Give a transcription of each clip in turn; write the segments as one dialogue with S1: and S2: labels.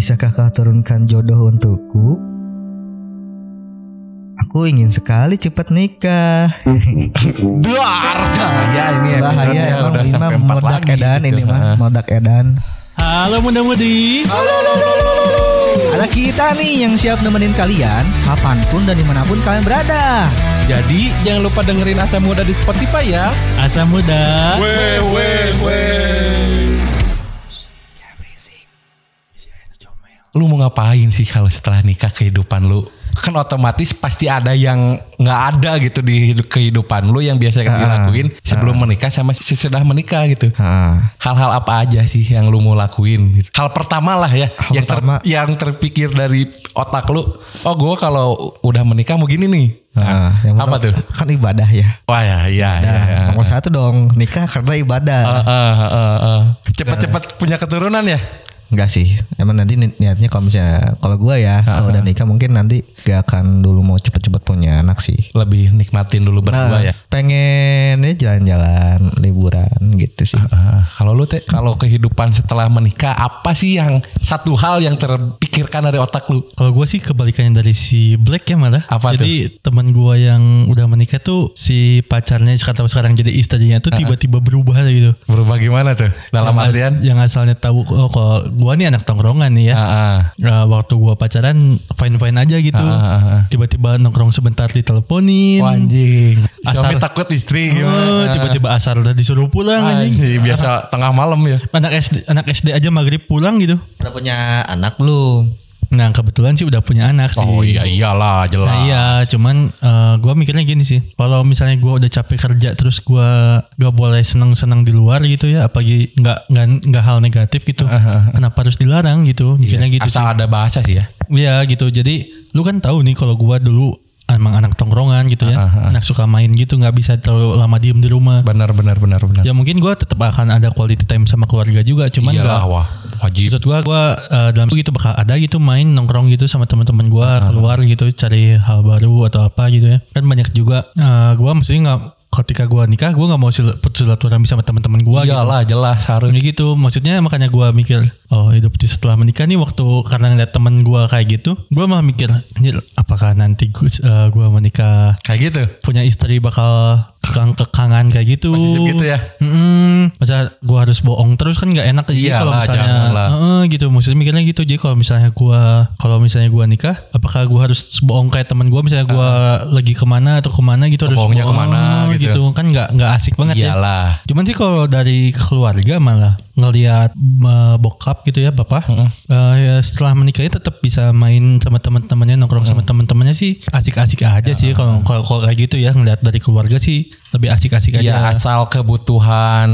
S1: Bisakah kau turunkan jodoh untukku? Aku ingin sekali cepat nikah.
S2: Duar. Bahaya ini episode
S1: Bahaya emang
S2: udah
S1: ini mah
S2: empat
S1: meledak
S2: lagi.
S1: edan
S2: gitu.
S1: ini mah meledak edan.
S3: Halo muda-mudi.
S1: Ada kita nih yang siap nemenin kalian kapan pun dan di mana pun kalian berada.
S2: Jadi jangan lupa dengerin Asa Muda di Spotify ya.
S3: Asa muda.
S2: Weh weh weh. Lu mau ngapain sih kalau setelah nikah kehidupan lu? Kan otomatis pasti ada yang nggak ada gitu di hidup- kehidupan lu yang biasa
S1: Ah,
S2: dilakuin sebelum menikah sama sesudah menikah gitu. Hal-hal apa aja sih yang lu mau lakuin? gitu? Hal pertama lah ya,
S1: Hal
S2: yang ter-
S1: pertama.
S2: yang terpikir dari otak lu. Oh, gue kalau udah menikah mau gini nih. Nah,
S1: ah, yang
S2: apa tuh?
S1: Kan ibadah ya.
S2: Wah ya, iya, iya. iya.
S1: nomor satu dong nikah karena ibadah.
S2: Ah, ah, ah, ah. Cepet-cepet punya keturunan ya?
S1: Enggak sih, emang nanti ni- niatnya kalau misalnya kalau gua ya kalau udah nikah mungkin nanti gak akan dulu mau cepet-cepet punya anak sih.
S2: Lebih nikmatin dulu berdua
S1: Nah,
S2: ya.
S1: pengen ya jalan-jalan liburan gitu sih.
S2: Ah, kalau lu teh, kalau kehidupan setelah menikah apa sih yang satu hal yang terpikirkan dari otak lu?
S3: Kalau gue sih kebalikannya dari si Black ya malah.
S2: Apa
S3: jadi teman gue yang udah menikah tuh si pacarnya sekarang sekarang jadi istrinya tuh tiba-tiba berubah gitu.
S2: Berubah gimana tuh? Dalam
S3: Yang-
S2: artian?
S3: yang asalnya tahu oh kalau gue nih anak tongkrongan nih ya.
S2: Ah, ah.
S3: Nah, waktu gue pacaran fine-fine aja gitu.
S2: Ah, ah, ah.
S3: Tiba-tiba nongkrong sebentar diteleponin.
S2: Wah, anjing. Suami
S3: Asal-
S2: takut istri
S3: Oh,
S2: gimana?
S3: tiba-tiba asar udah disuruh pulang anjing.
S2: Anjing, biasa tengah malam ya.
S3: Anak SD anak SD aja maghrib pulang gitu.
S1: Udah punya anak belum?
S3: Nah kebetulan sih udah punya anak sih.
S2: Oh iya iyalah jelas.
S3: Nah iya, cuman eh, gua mikirnya gini sih. Kalau misalnya gua udah capek kerja terus gua gak boleh seneng-seneng di luar gitu ya, apalagi nggak nggak hal negatif gitu. Kenapa harus dilarang gitu? Mikirnya gitu sih.
S2: Asal ada bahasa sih ya.
S3: Iya gitu. Jadi lu kan tahu nih kalau gua dulu emang anak tongkrongan gitu ya, anak suka main gitu, nggak bisa terlalu lama diem di rumah.
S2: Benar benar benar benar.
S3: Ya mungkin gua tetap akan ada quality time sama keluarga juga, cuman
S2: Iyalah
S3: nggak
S2: wah wajib.
S3: Maksud gua gua eh, dalam itu gitu bakal ada gitu main nongkrong gitu sama teman-teman gua keluar gitu cari hal baru atau apa gitu ya. Kan banyak juga eh, gua maksudnya nggak ketika gua nikah gua nggak mau sil- putus silaturahmi sama teman-teman gua gitu.
S2: Iyalah jelas harus.
S3: Kayak gitu maksudnya makanya gua mikir oh hidup di setelah menikah nih waktu karena ngeliat temen gua kayak gitu gua malah mikir anjir apakah nanti gua, eh, gua menikah
S2: Kayak gitu.
S3: punya istri bakal kekang-kekangan kayak gitu.
S2: Posesif gitu ya?
S3: Mm-mm. Masa gua harus bohong terus kan nggak enak jadi kalau misalnya. Heeh, gitu. Maksudnya mikirnya gitu. Jadi kalau misalnya gua kalau misalnya gua nikah, apakah gua harus bohong kayak teman gua misalnya gua lagi ke mana atau ke mana gitu harus
S2: Bohongnya
S3: bohong
S2: ke mana gitu.
S3: Kan nggak nggak asik banget ya.
S2: Iyalah.
S3: Cuman sih kalau dari keluarga malah ngelihat eh, bokap gitu ya bapak eh, ya setelah menikahnya tetap bisa main sama teman-temannya nongkrong sama teman-temannya sih asik-asik aja sih kalau kalau kalau kayak gitu ya ngelihat dari keluarga sih lebih asik-asik
S2: Ya
S3: aja.
S2: asal kebutuhan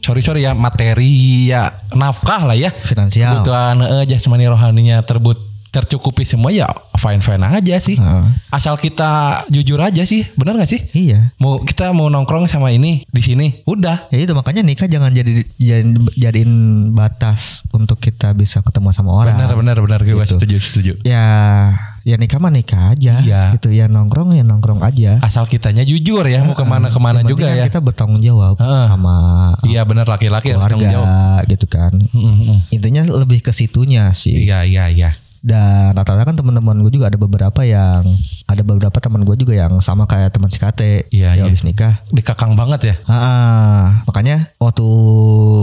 S2: sorry sorry ya materi ya nafkah lah ya.
S1: Finansial.
S2: Kebutuhan eh, jasmani rohaninya terbut tercukupi semua ya fine fine aja sih.
S1: Heeh.
S2: Asal kita jujur aja sih, benar gak sih?
S1: Iya.
S2: Mau kita mau nongkrong sama ini di sini, udah.
S1: Ya itu makanya nikah jangan jadi jadiin, jadiin batas untuk kita bisa ketemu sama orang.
S2: Benar benar benar gue
S1: Gitu.
S2: setuju setuju.
S1: Ya ya nikah mah nikah aja.
S2: Iya.
S1: Gitu ya nongkrong ya nongkrong aja.
S2: Asal kitanya jujur ya mau ke mana ke mana
S1: Yang
S2: juga
S1: kan
S2: ya.
S1: Kita bertanggung jawab
S2: Heeh.
S1: sama
S2: Iya benar laki-laki harus tanggung jawab.
S1: keluarga gitu kan.
S2: Mm, mm.
S1: Intinya lebih ke situnya sih.
S2: Iya iya iya.
S1: Dan rata-rata kan teman-teman gue juga ada beberapa yang ada beberapa teman gue juga yang sama kayak teman si Kate
S2: Iya,
S1: yang
S2: iya.
S1: habis nikah.
S2: Dikekang banget ya.
S1: Ah, makanya waktu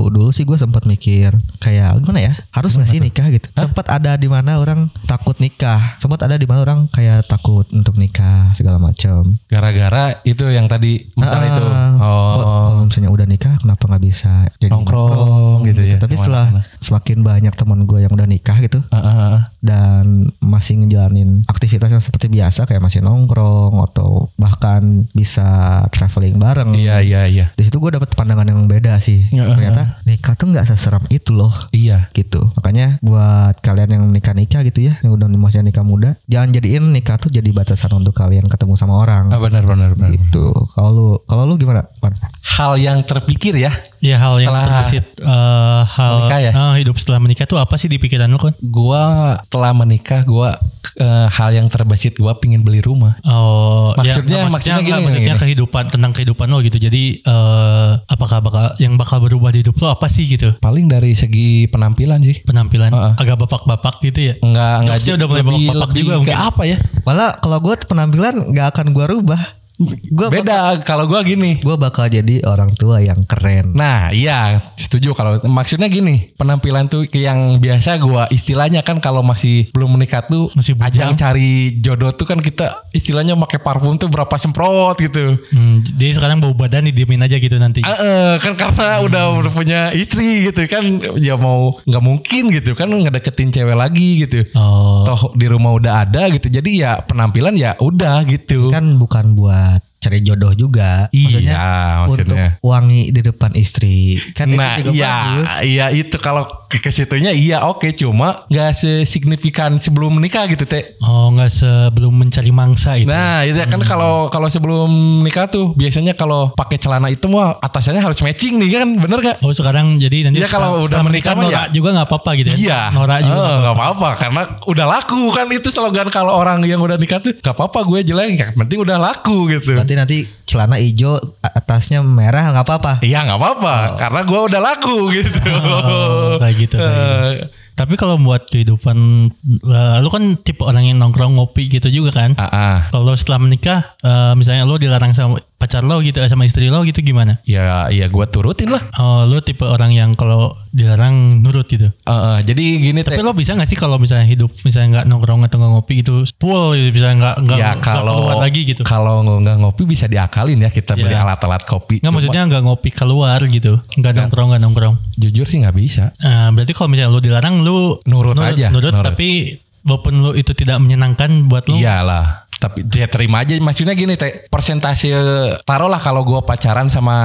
S1: dulu sih gue sempat mikir kayak gimana ya harus nggak sih nikah gitu. Sempat ada di mana orang takut nikah, sempat ada di mana orang kayak takut untuk nikah segala macam.
S2: Gara-gara itu yang tadi misalnya itu.
S1: Ah, kok-
S2: Oh.
S1: Kalau misalnya udah nikah, kenapa nggak bisa jadi
S2: Nongkrong gitu ya,
S1: Tapi setelah semakin banyak teman gue yang udah nikah gitu
S2: ah, ah.
S1: Dan masih ngejalanin aktivitas yang seperti biasa kayak masih nongkrong atau bahkan bisa traveling bareng.
S2: Iya iya iya.
S1: Di situ gue dapet pandangan yang beda sih.
S2: Ya,
S1: Ternyata nikah tuh nggak seseram itu loh
S2: Iya.
S1: gitu. Makanya buat kalian yang nikah nikah gitu ya, yang udah masih nikah muda, jangan jadiin nikah tuh jadi batasan untuk kalian ketemu sama orang.
S2: Ah, benar benar benar.
S1: Gitu. Kalau lu kalau lu gimana? Pan?
S2: Hal yang terpikir ya.
S3: Ya hal yang
S2: Setelah
S3: terbesit eh, hal
S2: menikah ya?
S3: eh, hidup setelah menikah tuh apa sih di pikiran lu kan?
S2: Gua setelah menikah gue hal yang terbesit gue pingin beli rumah.
S3: Oh,
S2: Maksudnya-
S3: ya,
S2: maksudnya
S3: enggak,
S2: gini,
S3: maksudnya
S2: gini.
S3: kehidupan tentang kehidupan lo gitu. Jadi eh apakah bakal yang bakal berubah di hidup lo apa sih gitu?
S2: Paling dari segi penampilan sih.
S3: Penampilan
S2: Heeh.
S3: agak bapak-bapak gitu ya.
S2: Enggak enggak
S3: udah mulai bapak-bapak juga mungkin.
S2: apa ya?
S1: Malah kalau gue penampilan nggak akan gue rubah. Gue
S2: Beda kalau gue gini.
S1: gue bakal jadi orang tua yang keren.
S2: Nah iya setuju kalau maksudnya gini penampilan tuh yang biasa gua istilahnya kan kalau masih belum menikah tuh
S3: Masih bujang.
S2: ajang cari jodoh tuh kan kita istilahnya pakai parfum tuh berapa semprot gitu.
S3: Hmm, jadi sekarang bau badan didiemin aja gitu nanti.
S2: Eh, eh, kan karena
S3: Hmm.
S2: udah udah punya istri gitu kan ya mau nggak mungkin gitu kan ngedeketin cewek lagi gitu.
S3: Oh,
S2: Toh di rumah udah ada gitu jadi ya penampilan ya udah gitu.
S1: Kan bukan buat cari jodoh juga.
S2: Iya,
S1: untuk
S2: maksudnya.
S1: wangi di depan istri. Kan
S2: nah
S1: itu juga
S2: iya
S1: bagus.
S2: iya itu kalau ke, ke situnya iya oke cuma nggak sesignifikan sebelum menikah gitu teh.
S3: oh nggak sebelum mencari mangsa itu.
S2: Nah itu kan kalau kalau sebelum nikah tuh biasanya kalau pakai celana itu mah atasannya harus matching nih kan bener gak?
S3: Oh sekarang jadi nanti
S2: Iya, kalau udah menikah mah
S3: norak
S2: ya.
S3: juga nggak apa-apa gitu ya.
S2: Iya,
S3: Norak juga.
S2: Eh,
S3: nggak
S2: nggak apa-apa karena udah laku kan itu slogan kalau orang yang udah nikah tuh nggak apa-apa gue jelek yang penting udah laku gitu.
S1: Berarti nanti celana hijau atasnya merah nggak apa-apa.
S2: Iya nggak apa-apa karena gue udah laku gitu.
S3: Oh, kayak gitu, kayak gitu.
S2: Eh,
S3: Tapi kalau buat kehidupan, eh, lu kan tipe orang yang nongkrong ngopi gitu juga kan?
S2: ah, ah.
S3: Kalau setelah menikah, eh, misalnya lu dilarang sama pacar lo gitu, eh, sama istri lo gitu gimana?
S2: Ya ya gue turutin lah.
S3: Oh, lu tipe orang yang kalau dilarang nurut gitu.
S2: Eh, eh, jadi gini
S3: Tapi lo bisa gak sih kalau misalnya hidup misalnya nggak nongkrong atau nggak ngopi gitu, full gitu, bisa nggak nggak
S2: Ya kalau
S3: keluar lagi gitu?
S2: Kalau nggak ngopi bisa diakalin ya kita beli
S3: Iya.
S2: alat-alat kopi.
S3: Nggak
S2: Cuma
S3: maksudnya nggak ngopi keluar gitu, nggak nongkrong nggak nongkrong.
S2: jujur sih nggak bisa.
S3: Eh, berarti kalau misalnya lu dilarang lu
S2: Nurut aja,
S3: nurut,
S2: nurut.
S3: tapi walaupun lu itu tidak menyenangkan buat lu.
S2: Iyalah. Tapi dia terima aja. Maksudnya gini teh. Persentase taruhlah kalau gue pacaran sama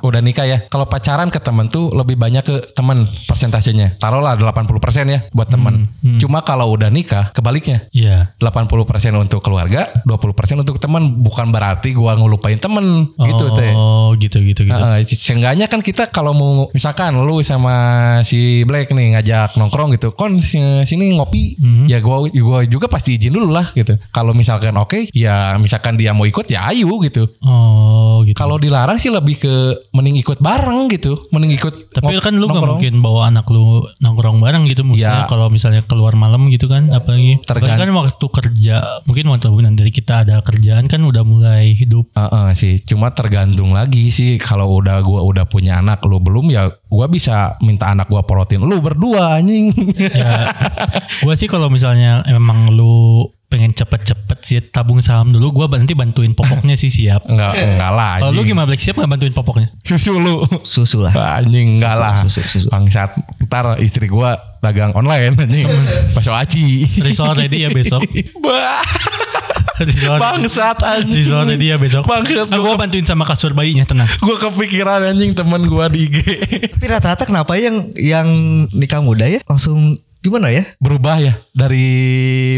S2: udah nikah ya. Kalau pacaran ke temen tuh lebih banyak ke temen persentasenya. Taruhlah 80% ya buat temen. Cuma kalau udah nikah kebaliknya.
S3: Iya.
S2: 80% untuk keluarga, 20% untuk teman. Bukan berarti gua ngelupain temen gitu teh.
S3: Oh, gitu gitu gitu.
S2: Heeh, seenggaknya kan kita kalau mau misalkan lu sama si Black nih ngajak nongkrong gitu, kon si- sini ngopi,
S3: Hmm.
S2: ya gua gua juga pasti izin dulu lah gitu. Kalau misalkan oke, ya misalkan dia mau ikut ya ayo gitu.
S3: Oh, gitu.
S2: Kalau dilarang sih lebih ke mending ikut bareng gitu, mending ikut.
S3: tapi kan lu
S2: nongkrong.
S3: mungkin bawa anak lu nongkrong bareng gitu maksudnya
S2: Ya.
S3: kalau misalnya keluar malam gitu kan apalagi
S2: Tergan-
S3: apalagi kan waktu kerja mungkin waktu dari kita ada kerjaan kan udah mulai hidup
S2: Heeh sih, cuma tergantung lagi sih kalau udah gua udah punya anak lu belum ya gua bisa minta anak gua porotin lu berdua anjing.
S3: ya gua sih kalau misalnya emang lu pengen cepet-cepet sih tabung saham dulu gua nanti bantuin popoknya sih siap
S2: enggak enggak lah
S3: kalau lu gimana Black siap nggak bantuin popoknya
S2: Susu lu.
S1: Susu lah.
S2: Anjing enggak lah.
S1: susu, susu.
S2: Bangsat. Ntar istri gua dagang online anjing. Paso aci.
S3: Risol ready ya besok. Risol
S2: Bangsat anjing.
S3: Risol ready ya besok
S2: Bangsat.
S3: Ah, gua bantuin sama kasur bayinya tenang
S2: Gua kepikiran anjing teman gua di IG.
S1: Tapi rata-rata kenapa yang yang nikah muda ya langsung gimana ya?
S2: Berubah ya dari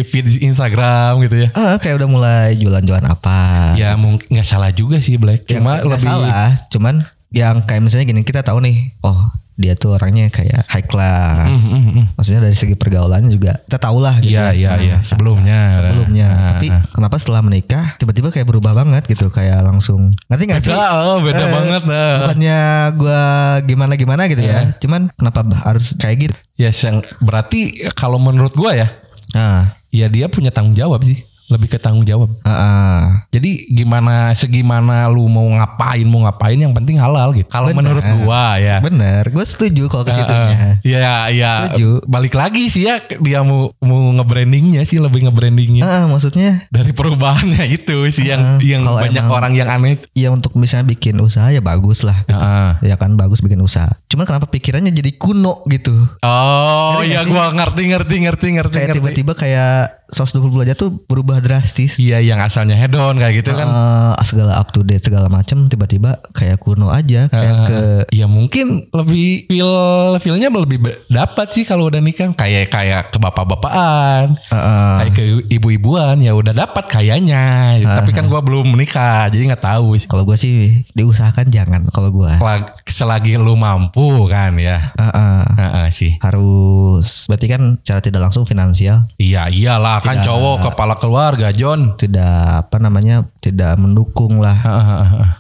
S2: feed Instagram gitu ya.
S1: Ah, kayak udah mulai jualan-jualan apa?
S2: Ya mungkin nggak salah juga sih Black.
S1: Yang
S2: Cuma
S1: nggak
S2: lebih
S1: salah, cuman yang kayak misalnya gini kita tahu nih, oh dia tuh orangnya kayak high class.
S2: Mm, mm, mm.
S1: Maksudnya dari segi pergaulannya juga kita tahu lah gitu.
S2: Iya, iya,
S1: Nah,
S2: iya. Sebelumnya.
S1: Sebelumnya.
S2: Nah,
S1: Tapi
S2: nah.
S1: kenapa setelah menikah tiba-tiba kayak berubah banget gitu, kayak langsung ngerti nggak sih?
S2: Beda, oh, beda
S1: Eh,
S2: banget. nah.
S1: Bukannya gua gimana-gimana gitu ya. Cuman kenapa harus kayak gitu?
S2: Ya, yang berarti kalau menurut gua ya,
S1: Ah,
S2: ya dia punya tanggung jawab sih. Lebih ke tanggung jawab.
S1: ah, ah.
S2: Jadi gimana segimana lu mau ngapain mau ngapain yang penting halal gitu. Kalau menurut gua ya.
S1: Bener, gue setuju kalau ke situnya.
S2: Iya iya.
S1: Setuju.
S2: Balik lagi sih ya dia mau mau nge-brandingnya sih lebih nge-brandingnya.
S1: Ah, maksudnya
S2: Dari perubahannya itu sih yang
S1: Ah,
S2: yang
S1: kalau
S2: banyak
S1: emang-
S2: orang yang aneh.
S1: ya untuk misalnya bikin usaha ya bagus lah. gitu.
S2: Heeh.
S1: Ya kan bagus bikin usaha. Cuman kenapa pikirannya jadi kuno gitu?
S2: Oh iya gua ngerti ngerti ngerti ngerti
S1: Kayak tiba-tiba kayak 120 derajat tuh berubah drastis.
S2: Iya yang asalnya hedon kayak gitu kan.
S1: Eh, segala up to date segala macam tiba-tiba kayak kuno aja kayak
S2: Eh,
S1: ke
S2: ya mungkin lebih feel feelnya lebih dapat sih kalau udah nikah. Kayak kayak ke bapak-bapakan
S1: eh, eh,
S2: kayak ke ibu-ibuan ya udah dapat kayaknya. Tapi kan gua belum menikah jadi nggak tahu sih.
S1: Kalau gue sih diusahakan jangan kalau
S2: Selag- selagi lu mampu kan ya.
S1: Eh, eh,
S2: Heeh sih.
S1: Harus berarti kan cara tidak langsung finansial.
S2: Iya iyalah kan cowok kepala keluarga John.
S1: Tidak apa namanya tidak mendukung lah.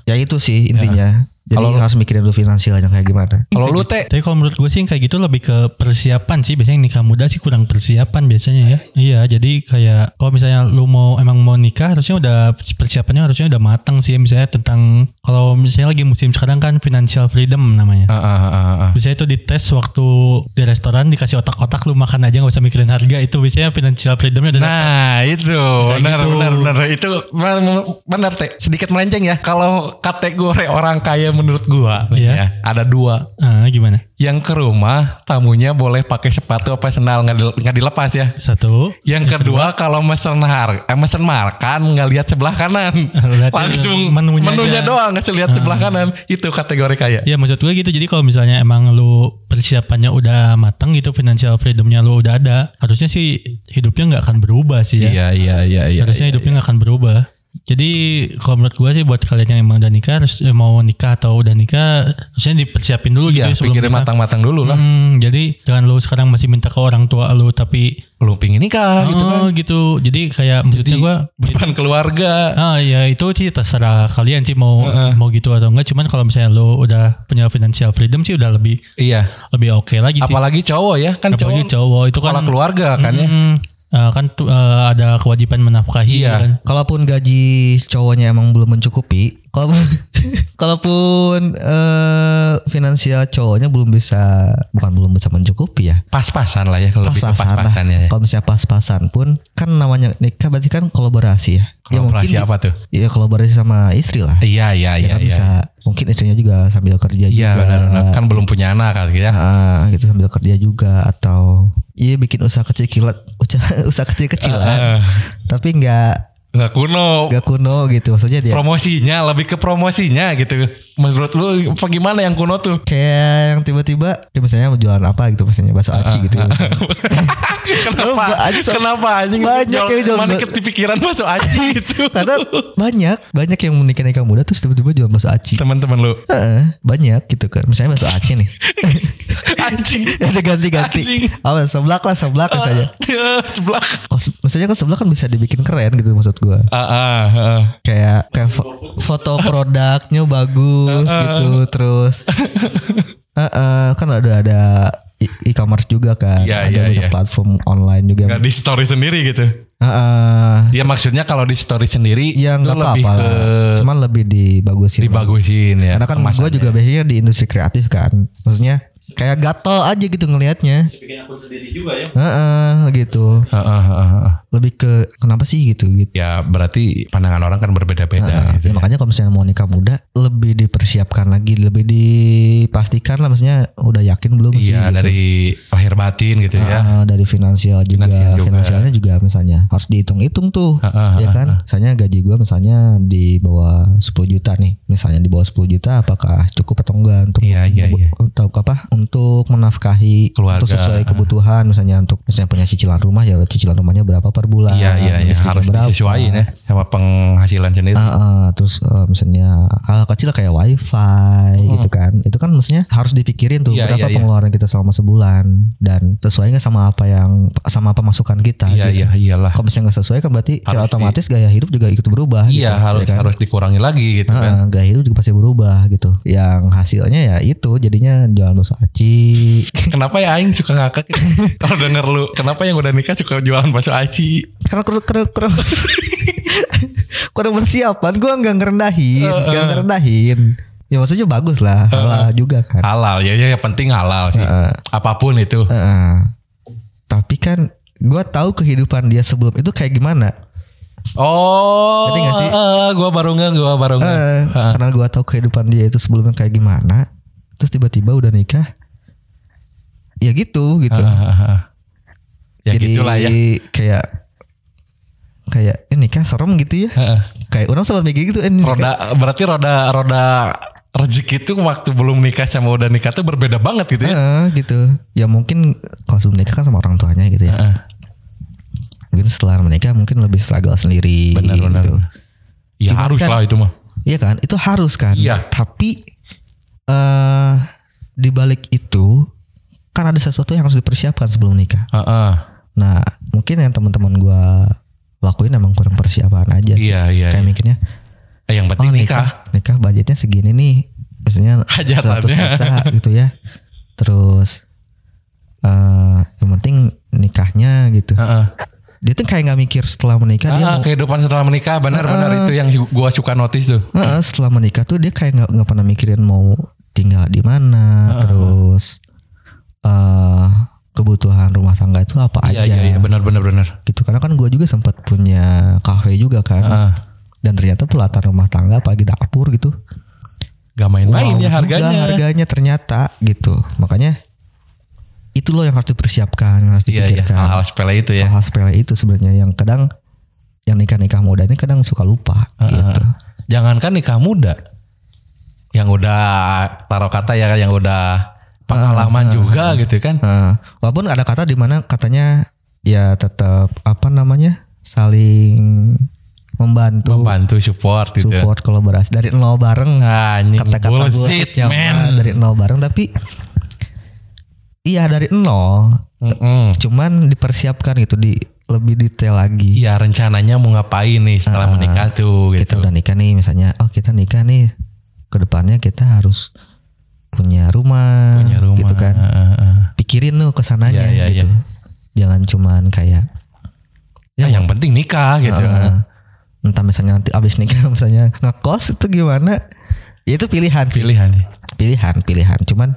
S1: Ya itu sih intinya jadi
S2: Kalau-
S1: harus mikirin dulu finansialnya kayak gimana
S2: kalau lu teh
S3: Tapi kalau menurut gue sih kayak gitu lebih ke persiapan sih. Biasanya nikah muda sih kurang persiapan biasanya ya. Iya, jadi kayak kalau misalnya lu mau emang mau nikah harusnya udah persiapannya harusnya udah matang sih. Misalnya tentang kalau misalnya lagi musim sekarang kan financial freedom namanya.
S2: Heeh, heeh, heeh.
S3: Biasanya itu dites waktu di restoran dikasih otak-otak lu makan aja nggak usah mikirin harga itu biasanya financial freedomnya udah
S2: Nah itu benar
S3: gitu.
S2: benar benar itu benar, benar teh sedikit melenceng ya kalau kategori orang kaya menurut gua nih
S3: Iya.
S2: ya ada dua
S3: Ah, gimana?
S2: yang ke rumah tamunya boleh pakai sepatu apa sendal nggak dil- nggak dilepas ya
S3: Satu.
S2: yang kedua kalau mesen har eh, mesen makan nggak lihat sebelah kanan
S3: Berarti
S2: langsung
S3: menunya
S2: menunya,
S3: aja.
S2: doang nggak lihat sebelah kanan itu kategori kaya
S3: Ya maksud gue gitu. Jadi kalau misalnya emang lu persiapannya udah matang gitu, financial freedomnya lu udah ada, harusnya sih hidupnya nggak akan berubah sih ya.
S2: iya iya iya iya
S3: harusnya hidupnya nggak akan berubah. Jadi kalau menurut gue sih buat kalian yang emang udah nikah, harus eh, mau nikah atau udah nikah, harusnya dipersiapin dulu
S2: iya
S3: gitu sebelum
S2: pikirin
S3: nikah.
S2: matang-matang dulu lah
S3: Hmm, jadi jangan lu sekarang masih minta ke orang tua lu tapi
S2: lu pingin nikah gitu kan
S3: oh gitu. Jadi kayak maksudnya gue
S2: depan keluarga
S3: Ah ya itu sih terserah kalian sih mau mau gitu atau enggak. Cuman kalau misalnya lo udah punya financial freedom sih udah lebih
S2: iya
S3: lebih oke lagi sih.
S2: apalagi cowok ya kan
S3: Apalagi
S2: cowok
S3: cowok itu kan
S2: keluarga kan ya
S3: Eh, kan eh, ada kewajiban menafkahi
S2: Iya.
S3: kan.
S1: kalaupun gaji cowoknya emang belum mencukupi kalau kalaupun eh, finansial cowoknya belum bisa bukan belum bisa mencukupi ya.
S2: Pas-pasan lah ya kalau ke
S1: pas-pasan lah.
S2: pas-pasan ya
S1: kalau misalnya pas-pasan pun kan namanya nikah berarti kan kolaborasi ya. Ya
S2: kolaborasi
S1: mungkin
S2: apa tuh?
S1: Ya kolaborasi sama istri lah.
S2: Iya iya
S1: ya
S2: iya
S1: kan
S2: iya
S1: bisa mungkin istrinya juga sambil kerja
S2: iya
S1: juga.
S2: benar kan belum punya anak kan ya.
S1: Ah, gitu sambil kerja juga atau iya bikin usaha kecil-kecilan usaha, usaha kecil-kecilan
S2: Eh,
S1: tapi nggak
S2: nggak kuno.
S1: Nggak kuno gitu maksudnya dia
S2: promosinya lebih ke promosinya gitu. Menurut lu apa gimana yang kuno tuh?
S1: Kayak yang tiba-tiba ya misalnya mau jualan apa gitu misalnya bakso aci gitu.
S2: Kenapa?
S1: Oh, aja so-
S2: kenapa anjing
S1: banyak
S2: jual-
S1: yang jual-
S2: mana kepikiran masuk aja gitu?
S1: Karena banyak banyak yang menikah nikah muda terus tiba-tiba jual bakso aci.
S2: Teman-teman lu?
S1: Heeh, banyak gitu kan. Misalnya bakso aci nih.
S2: Anjing.
S1: Ada ganti-ganti. Apa seblak lah seblak misalnya
S2: sebelah
S1: Kos, misalnya kan seblak kan bisa dibikin keren gitu maksud gua.
S2: Ah ah ah.
S1: kayak kayak fo- foto produknya bagus gitu terus. Heeh, kan ada ada e- e-commerce juga kan.
S2: Iya,
S1: ada
S2: iya,
S1: banyak
S2: iya.
S1: platform online juga.
S2: Nggak di story sendiri gitu?
S1: Heeh.
S2: ya maksudnya kalau di story sendiri
S1: ya nggak apa-apa
S2: ke
S1: lah. cuman lebih dibagusin.
S2: Dibagusin ya
S1: karena kan gue juga biasanya di industri kreatif kan. Maksudnya kayak gatel aja gitu ngelihatnya
S3: Bikin akun sendiri juga ya.
S1: Heeh, gitu
S2: Ah, ah, ah, ah.
S1: lebih ke kenapa sih gitu gitu
S2: ya berarti pandangan orang kan berbeda-beda
S1: Nah,
S2: gitu
S1: ya makanya kalau misalnya mau nikah muda lebih dipersiapkan lagi, lebih dipastikan lah maksudnya udah yakin belum sih?
S2: Iya
S1: gitu.
S2: dari lahir batin gitu ya.
S1: Ah, dari finansial juga,
S2: Finansial juga.
S1: finansialnya juga misalnya harus dihitung-hitung tuh,
S2: Ah, ah,
S1: ya kan? Misalnya gaji gua misalnya di bawah 10 juta nih, misalnya di bawah 10 juta, apakah cukup atau enggak untuk
S2: Iya, iya, iya.
S1: untuk apa? Untuk menafkahi
S2: Keluarga.
S1: untuk sesuai kebutuhan, misalnya untuk misalnya punya cicilan rumah ya cicilan rumahnya berapa per bulan?
S2: Iya iya iya harus
S1: berapa.
S2: disesuaikan ya sama penghasilan sendiri.
S1: Ah, ah, terus eh, misalnya hal kecil kayak wifi gitu kan itu kan mestinya harus dipikirin tuh
S2: Iya,
S1: berapa
S2: iya, iya.
S1: pengeluaran kita selama sebulan dan sesuai nggak sama apa yang sama pemasukan kita
S2: Iya
S1: gitu.
S2: iya iyalah.
S1: kalau misalnya nggak sesuai kan berarti secara
S2: Harus di-
S1: otomatis gaya hidup juga ikut berubah
S2: Iya
S1: gitu,
S2: harus
S1: ya kan?
S2: harus dikurangi lagi gitu
S1: Ah,
S2: kan.
S1: gaya hidup juga pasti berubah gitu yang hasilnya ya itu jadinya jualan bakso aci
S2: Kenapa ya Aing suka ngakak gitu? Kalau denger lu, kenapa yang udah nikah suka jualan bakso aci?
S1: karena kurang kurang kurang kurang persiapan gue nggak ngerendahin nggak ngerendahin ya maksudnya bagus lah halal juga kan
S2: Halal ya, ya yang penting halal sih.
S1: Heeh.
S2: Apa pun itu.
S1: Heeh. tapi kan gue tahu kehidupan dia sebelum itu kayak gimana
S2: Oh,
S1: Ngerti nggak sih?
S2: eh, gua baru nggak, gua baru nggak. Heeh.
S1: karena gue tahu kehidupan dia itu sebelumnya kayak gimana terus tiba-tiba udah nikah ya gitu gitu
S2: Heeh, heeh. Ya
S1: jadi
S2: gitulah ya.
S1: kayak kayak ini kan serem gitu ya. Kayak orang sempat mikir gitu eh, ini
S2: roda berarti roda roda rezeki itu waktu belum nikah sama udah nikah tuh berbeda banget gitu ya.
S1: Heeh, gitu. Ya mungkin kalau sebelum nikah kan sama orang tuanya gitu ya.
S2: Heeh.
S1: Mungkin setelah menikah mungkin lebih struggle sendiri.
S2: Benar, benar.
S1: gitu.
S2: Ya
S1: Cuman
S2: harus
S1: kan-
S2: lah itu mah.
S1: Iya kan? Itu harus kan.
S2: Iya.
S1: Tapi eh di balik itu kan ada sesuatu yang harus dipersiapkan sebelum nikah.
S2: Heeh.
S1: Nah, mungkin yang teman-teman gua lakuin emang kurang persiapan aja. sih.
S2: Iya iya.
S1: Kayak mikirnya,
S2: Eh, yang
S1: oh
S2: penting nikah.
S1: nikah, nikah budgetnya segini nih. Misalnya
S2: Hajarannya.
S1: 100 juta gitu ya. Terus eh yang penting nikahnya gitu.
S2: Heeh.
S1: Dia tuh kayak nggak mikir setelah menikah dia
S2: Ah,
S1: mau
S2: kehidupan setelah menikah benar-benar itu yang gua suka notice tuh.
S1: Heeh, setelah menikah tuh dia kayak nggak pernah mikirin mau tinggal di mana, terus eh kebutuhan rumah tangga itu apa
S2: Iya
S1: aja,
S2: iya iya benar-benar benar.
S1: gitu. Karena kan gue juga sempat punya kafe juga kan,
S2: Heeh.
S1: dan ternyata pelatan rumah tangga apalagi dapur gitu,
S2: Gak main-main
S1: wow
S2: ya
S1: juga
S2: harganya.
S1: harganya ternyata gitu. Makanya itu loh yang harus dipersiapkan, yang harus
S2: Iya iya
S1: dipikirkan.
S2: hal-hal sepele itu ya.
S1: Hal-hal sepele itu sebenarnya yang kadang yang nikah-nikah muda ini kadang suka lupa gitu.
S2: Jangankan nikah muda, yang udah taruh kata ya yang udah pengalaman juga gitu kan.
S1: Heeh. walaupun ada kata di mana katanya ya tetap apa namanya saling membantu,
S2: Membantu support gitu.
S1: support kolaborasi dari nol bareng
S2: Anjing
S1: kata-kata
S2: bullshit
S1: bullshitnya
S2: man.
S1: dari nol bareng tapi iya dari nol
S2: Mm-mm.
S1: cuman dipersiapkan gitu di lebih detail lagi
S2: Iya rencananya mau ngapain nih setelah
S1: Ah,
S2: menikah tuh
S1: kita
S2: gitu.
S1: udah nikah nih misalnya oh kita nikah nih ke depannya kita harus punya rumah,
S2: Punya rumah.
S1: gitu kan
S2: Heeh, heeh.
S1: pikirin tuh ke sananya
S2: Iya, iya,
S1: gitu jangan cuman kayak
S2: Ya, yang penting nikah gitu.
S1: Heeh. entah misalnya nanti abis nikah misalnya ngekos itu gimana ya itu pilihan sih
S2: Pilihan nih.
S1: pilihan pilihan cuman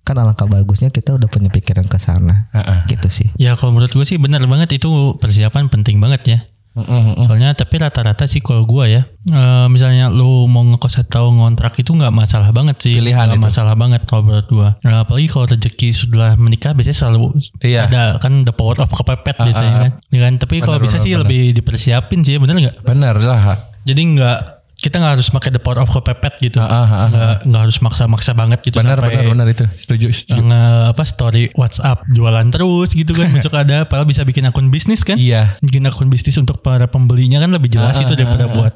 S1: kan alangkah bagusnya kita udah punya pikiran ke sana
S2: Heeh.
S1: gitu sih
S3: Ya kalau menurut gue sih benar banget itu persiapan penting banget ya.
S2: Mm-mm.
S3: Soalnya tapi rata-rata sih kalau gua ya, eh, misalnya lu mau ngekos atau ngontrak itu nggak masalah banget sih.
S2: Pilihan
S3: Nggak
S2: itu.
S3: masalah banget kalau menurut gua. Nah, apalagi kalau rezeki sudah menikah biasanya selalu
S2: Iya.
S3: ada kan the power of kepepet biasanya kan. Ya kan? Tapi kalau bisa
S2: benar,
S3: sih
S2: benar.
S3: lebih dipersiapin sih, bener nggak?
S2: Bener lah.
S3: Jadi nggak kita nggak harus pakai the power of kepepet gitu.
S2: Ah, ah, ah,
S3: Nggak nggak harus maksa-maksa banget gitu.
S2: Benar
S3: sampai
S2: benar benar itu. Setuju setuju.
S3: nge apa story WhatsApp jualan terus gitu kan besok ada padahal bisa bikin akun bisnis kan
S2: Iya.
S3: bikin akun bisnis untuk para pembelinya kan lebih jelas
S2: Ah,
S3: itu daripada
S2: ah, ah.
S3: buat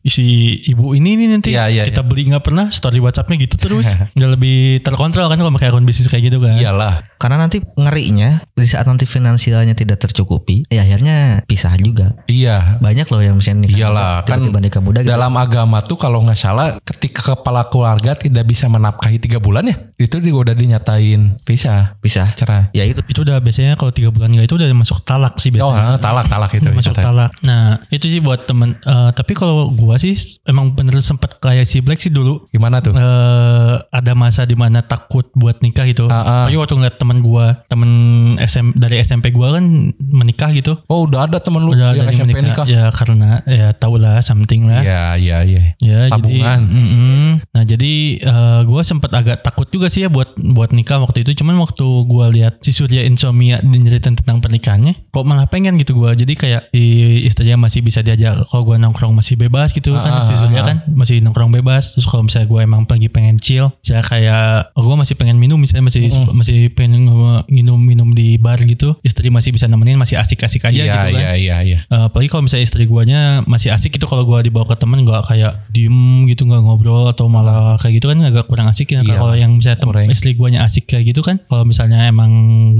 S3: isi ibu ini nih nanti
S2: Iya, iya,
S3: kita beli nggak pernah story WhatsAppnya gitu terus nggak lebih terkontrol kan kalau pakai akun bisnis kayak gitu kan
S2: Iyalah.
S1: karena nanti ngerinya di saat nanti finansialnya tidak tercukupi ya akhirnya pisah juga
S2: Iya.
S1: banyak loh yang misalnya nikah
S2: Iyalah,
S1: muda,
S2: kan
S1: tiba-tiba nikah muda gitu.
S2: Dalam agama tuh kalau nggak salah ketika kepala keluarga tidak bisa menafkahi tiga bulan ya itu juga udah dinyatain pisah
S1: pisah
S2: cerai.
S1: ya itu
S3: itu udah biasanya kalau tiga bulan nggak itu udah masuk talak sih
S2: Oh
S3: biasanya
S2: talak talak itu.
S3: masuk talak. Nah itu sih buat temen. eh, tapi kalau gua sih emang bener sempet kayak si Black sih dulu.
S2: Gimana tuh?
S3: eh ada masa di mana takut buat nikah gitu.
S2: Ah.
S3: Apalagi waktu ngeliat temen gua, temen SM, dari SMP gua kan menikah gitu.
S2: Oh udah ada temen lu
S3: Udah
S2: yang
S3: ada
S2: SMP
S3: menikah.
S2: nikah.
S3: Ya karena ya tau lah something lah.
S2: Iya iya iya.
S3: Ya
S2: Tabungan.
S3: jadi mm-mm. Nah jadi eh, gua sempet agak takut juga sih ya buat buat nikah waktu itu Cuman waktu gua lihat si Surya Insomnia nyeritain tentang pernikahannya Kok malah pengen gitu gua Jadi kayak si istrinya masih bisa diajak Kalau gua nongkrong masih bebas gitu kan
S2: Ah,
S3: Si
S2: ah,
S3: Surya
S2: ah.
S3: kan masih nongkrong bebas. Terus kalau misalnya gua emang lagi pengen chill Misalnya kayak oh, gua masih pengen minum misalnya masih masih pengen minum-minum di bar gitu Istri masih bisa nemenin masih asik-asik aja
S2: Iya
S3: gitu kan.
S2: iya iya iya.
S3: Eh, apalagi kalau misalnya istri guanya masih asik gitu kalau gua dibawa ke temen nggak kayak diem gitu nggak ngobrol atau malah kayak gitu kan agak kurang asik ya.
S2: Iya,
S3: kalau yang misalnya tem-
S2: kurang.
S3: istri guanya asik kayak gitu kan kalau misalnya emang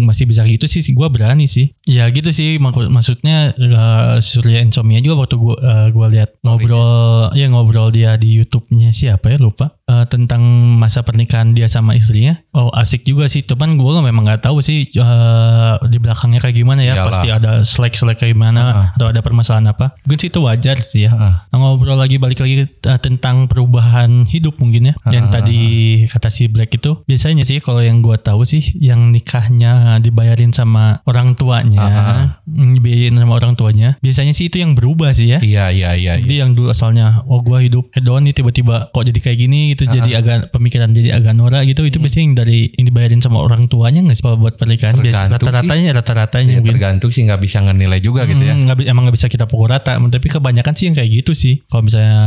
S3: masih bisa gitu sih gua berani sih. Ya gitu sih mak- maksudnya eh, Surya Insomnia juga waktu gua eh, gua lihat ngobrol ya ngobrol dia di YouTube-nya siapa ya? Lupa eh, tentang masa pernikahan dia sama istrinya oh asik juga sih cuman gua memang nggak tahu sih eh, di belakangnya kayak gimana ya
S2: Iyalah.
S3: pasti ada selek-selek kayak gimana
S2: Ah.
S3: atau ada permasalahan apa mungkin sih itu wajar sih ya
S2: Ah.
S3: Nah, ngobrol lagi balik lagi uh, tentang perubahan hidup mungkin ya yang tadi kata si Black itu biasanya sih kalau yang gua tahu sih yang nikahnya dibayarin sama orang tuanya
S2: Ah,
S3: mm, dibayarin sama orang tuanya biasanya sih itu yang berubah sih ya
S2: Iya iya iya. iya.
S3: jadi yang dulu pasalnya oh gua hidup hedon nih tiba-tiba kok jadi kayak gini gitu jadi agak pemikiran jadi agak norak gitu itu biasanya yang dari yang dibayarin sama orang tuanya nggak sih kalau buat pernikahan? Rata-ratanya rata-ratanya
S2: Ya, tergantung sih nggak bisa ngenilai juga gitu ya.
S3: Hmm, bi- emang nggak bisa kita pukul rata tapi kebanyakan sih yang kayak gitu sih. Kalau misalnya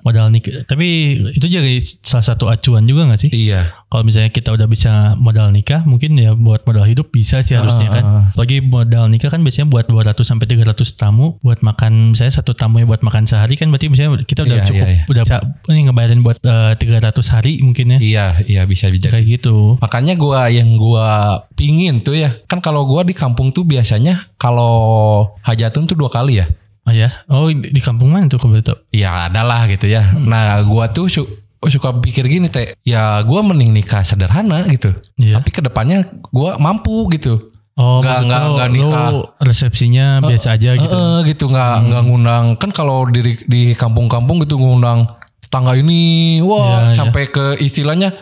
S3: modal nikah tapi itu jadi salah satu acuan juga nggak sih?
S2: Iya.
S3: kalau misalnya kita udah bisa modal nikah mungkin ya buat modal hidup bisa sih harusnya kan. Lagi modal nikah kan biasanya buat 200 sampai 300 tamu buat makan misalnya satu tamu ya buat makan sehari kan berarti misalnya kita udah
S2: Iya,
S3: cukup
S2: iya, iya.
S3: udah bisa ini ngebayarin buat 300 hari mungkin ya
S2: Iya, iya bisa bisa.
S3: kayak gitu
S2: Makanya gua yang gua pingin tuh ya, kan kalau gua di kampung tuh biasanya kalau hajatun tuh dua kali ya.
S3: oh ya oh di kampung mana tuh tahu
S2: Ya adalah gitu ya.
S3: Hmm.
S2: Nah gua tuh su- suka pikir gini teh, ya gua mending nikah sederhana gitu.
S3: Iya.
S2: Tapi ke depannya gua mampu gitu.
S3: oh
S2: Nggak- nggak-
S3: lo,
S2: nggak
S3: lo
S2: nikah.
S3: resepsinya biasa aja gitu
S2: Eh, gitu nggak nggak ngundang kan kalau di di kampung-kampung gitu ngundang tetangga ini wah
S3: Iya,
S2: sampai ke istilahnya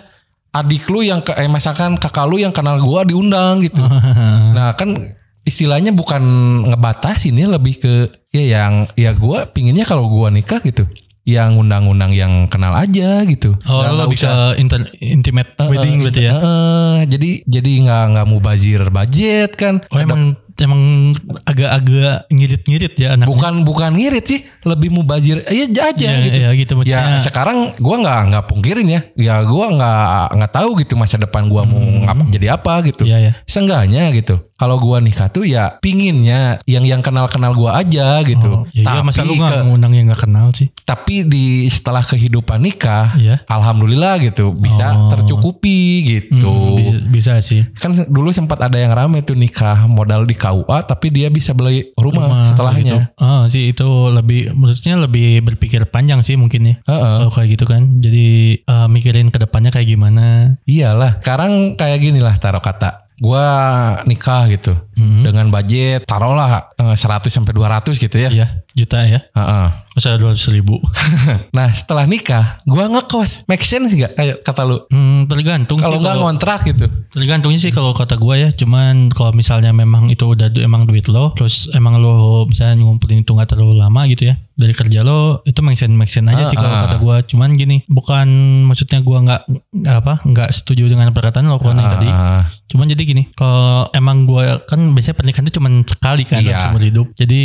S2: adik lu yang ke eh misalkan kakak lu yang kenal gua diundang gitu. nah kan istilahnya bukan ngebatasin ya lebih ke ya yang ya gua pinginnya kalau gua nikah gitu yang undang-undang yang kenal aja gitu.
S3: Oh,
S2: Nggak-
S3: lo bisa inter- intimate wedding
S2: Eh,
S3: berarti ya?
S2: eh, jadi jadi nggak nggak mau bazir budget kan.
S3: Oh emang emang agak-agak ngirit-ngirit ya anaknya.
S2: bukan bukan ngirit sih lebih mubazir ya aja
S3: ya,
S2: gitu
S3: ya gitu
S2: ya sekarang gua nggak nggak pungkirin ya ya gua nggak nggak tahu gitu masa depan gua mau ngapa jadi apa gitu
S3: Iya ya.
S2: Seenggaknya gitu kalau gua nikah tuh ya pinginnya yang yang kenal kenal gua aja gitu
S3: Oh, ya, iya, masa lu
S2: ke-
S3: nggak ngundang yang nggak kenal sih?
S2: tapi di setelah kehidupan nikah
S3: Iya.
S2: alhamdulillah gitu bisa
S3: Oh.
S2: tercukupi gitu
S3: Hmm, bisa, bisa sih.
S2: kan dulu sempat ada yang rame tuh nikah modal di KUA tapi dia bisa beli rumah,
S3: Rumah,
S2: setelahnya
S3: gitu. Oh sih itu lebih menurutnya lebih berpikir panjang sih mungkin ya.
S2: Heeh.
S3: Kalau kayak gitu kan. Jadi eh, mikirin ke depannya kayak gimana.
S2: Iyalah, sekarang kayak gini lah taruh kata. Gua nikah gitu.
S3: Hmm.
S2: Dengan budget taruhlah eh, 100 sampai 200 gitu ya.
S3: Iya juta ya.
S2: Heeh.
S3: Masa dua ratus ribu.
S2: nah, setelah nikah gua ngekos. Make sense gak kayak kata lu?
S3: Hmm, tergantung
S2: Kalau
S3: sih.
S2: nggak ngontrak gitu.
S3: Tergantungnya sih kalau kata gue ya, cuman kalau misalnya memang itu udah du- emang duit lo, terus emang lo misalnya ngumpulin itu nggak terlalu lama gitu ya, dari kerja lo itu make sense make sense aja sih kalau
S2: Ah, ah.
S3: kata gue. Cuman gini, bukan maksudnya gue nggak nggak apa nggak setuju dengan perkataan lo kalau yang tadi.
S2: Ah,
S3: Cuman jadi gini, kalau emang gue kan biasanya pernikahan itu cuman sekali kan
S2: Iya.
S3: dalam seumur hidup. Jadi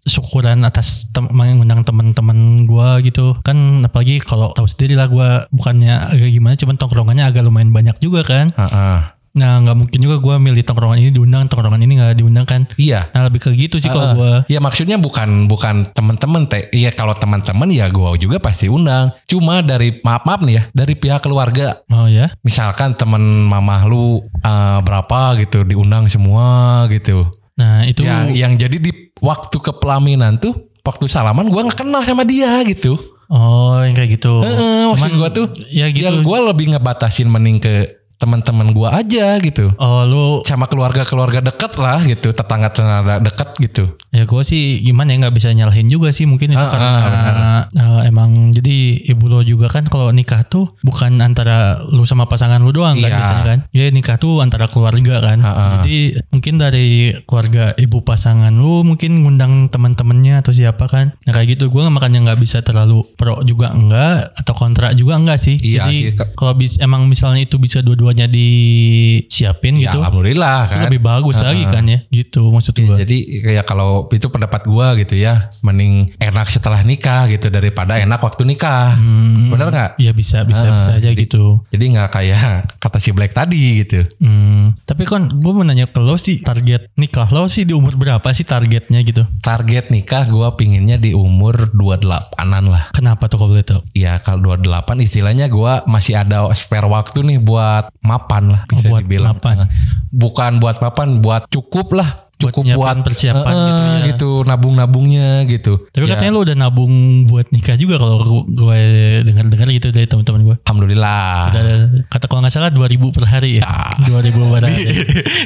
S3: syukuran atas tem mengundang teman-teman gue gitu. Kan apalagi kalau tahu sendiri lah gue bukannya agak gimana, cuman tongkrongannya agak lumayan banyak juga kan.
S2: ah, ah.
S3: Nah nggak mungkin juga gue milih tongkrongan ini diundang, tongkrongan ini nggak diundang kan.
S2: Iya.
S3: Nah lebih ke gitu sih
S2: Ah,
S3: kalau gue.
S2: Ya maksudnya bukan bukan teman-teman teh. Iya kalau teman-teman ya gua juga pasti undang. Cuma dari maaf maaf nih ya dari pihak keluarga
S3: Oh ya?
S2: misalkan temen mamah lu eh, berapa gitu diundang semua gitu
S3: Nah itu
S2: yang yang jadi di waktu kepelaminan tuh waktu salaman gua nggak kenal sama dia gitu
S3: oh yang kayak gitu.
S2: Heeh, maksud gua tuh
S3: ya gitu.
S2: ya gua lebih ngebatasin mending ke teman-teman gua aja gitu
S3: Oh lu
S2: sama keluarga-keluarga dekat lah gitu tetangga-tetangga dekat gitu
S3: ya gue sih gimana ya nggak bisa nyalahin juga sih mungkin itu
S2: Ah,
S3: karena
S2: ah,
S3: eh, emang jadi ibu lo juga kan kalau nikah tuh bukan antara lu sama pasangan lu doang kan
S2: Iya.
S3: biasanya kan. Ya nikah tuh antara keluarga kan.
S2: Ah, ah.
S3: Jadi mungkin dari keluarga ibu pasangan lu mungkin ngundang teman-temannya atau siapa kan. Nah kayak gitu gue makanya nggak bisa terlalu pro juga enggak atau kontra juga enggak sih.
S2: Iya
S3: Jadi kalau bis, emang misalnya itu bisa dua-duanya disiapin
S2: ya
S3: gitu.
S2: alhamdulillah
S3: Itu
S2: kan
S3: lebih bagus lagi kan ya. Gitu maksud
S2: Ya,
S3: gue.
S2: jadi kayak kalau itu pendapat gua gitu ya, mending enak setelah nikah gitu daripada enak waktu nikah.
S3: Hmm,
S2: Bener nggak?
S3: Iya bisa bisa
S2: Ah,
S3: bisa aja
S2: jadi-
S3: gitu.
S2: Jadi nggak kayak kata si Black tadi gitu.
S3: Hmm, tapi kan gue mau nanya ke lo sih target nikah lo sih di umur berapa sih targetnya gitu?
S2: Target nikah gua pinginnya di umur 28-an lah.
S3: Kenapa tuh kalau tahu?
S2: Ya kalau 28 istilahnya gua masih ada spare waktu nih buat mapan lah bisa
S3: Oh, buat
S2: dibilang.
S3: mapan.
S2: Bukan buat mapan, buat cukup lah.
S3: Buat
S2: Cukup
S3: nyiapin
S2: buat,
S3: persiapan
S2: Eh,
S3: gitu
S2: eh,
S3: ya.
S2: gitu nabung-nabungnya gitu.
S3: Tapi
S2: Ya,
S3: katanya lo udah nabung buat nikah juga kalau gu- gue dengar-dengar gitu dari teman-teman gue.
S2: Alhamdulillah.
S3: Udah kata kalau nggak salah 2000 per hari ya. 2000 per hari.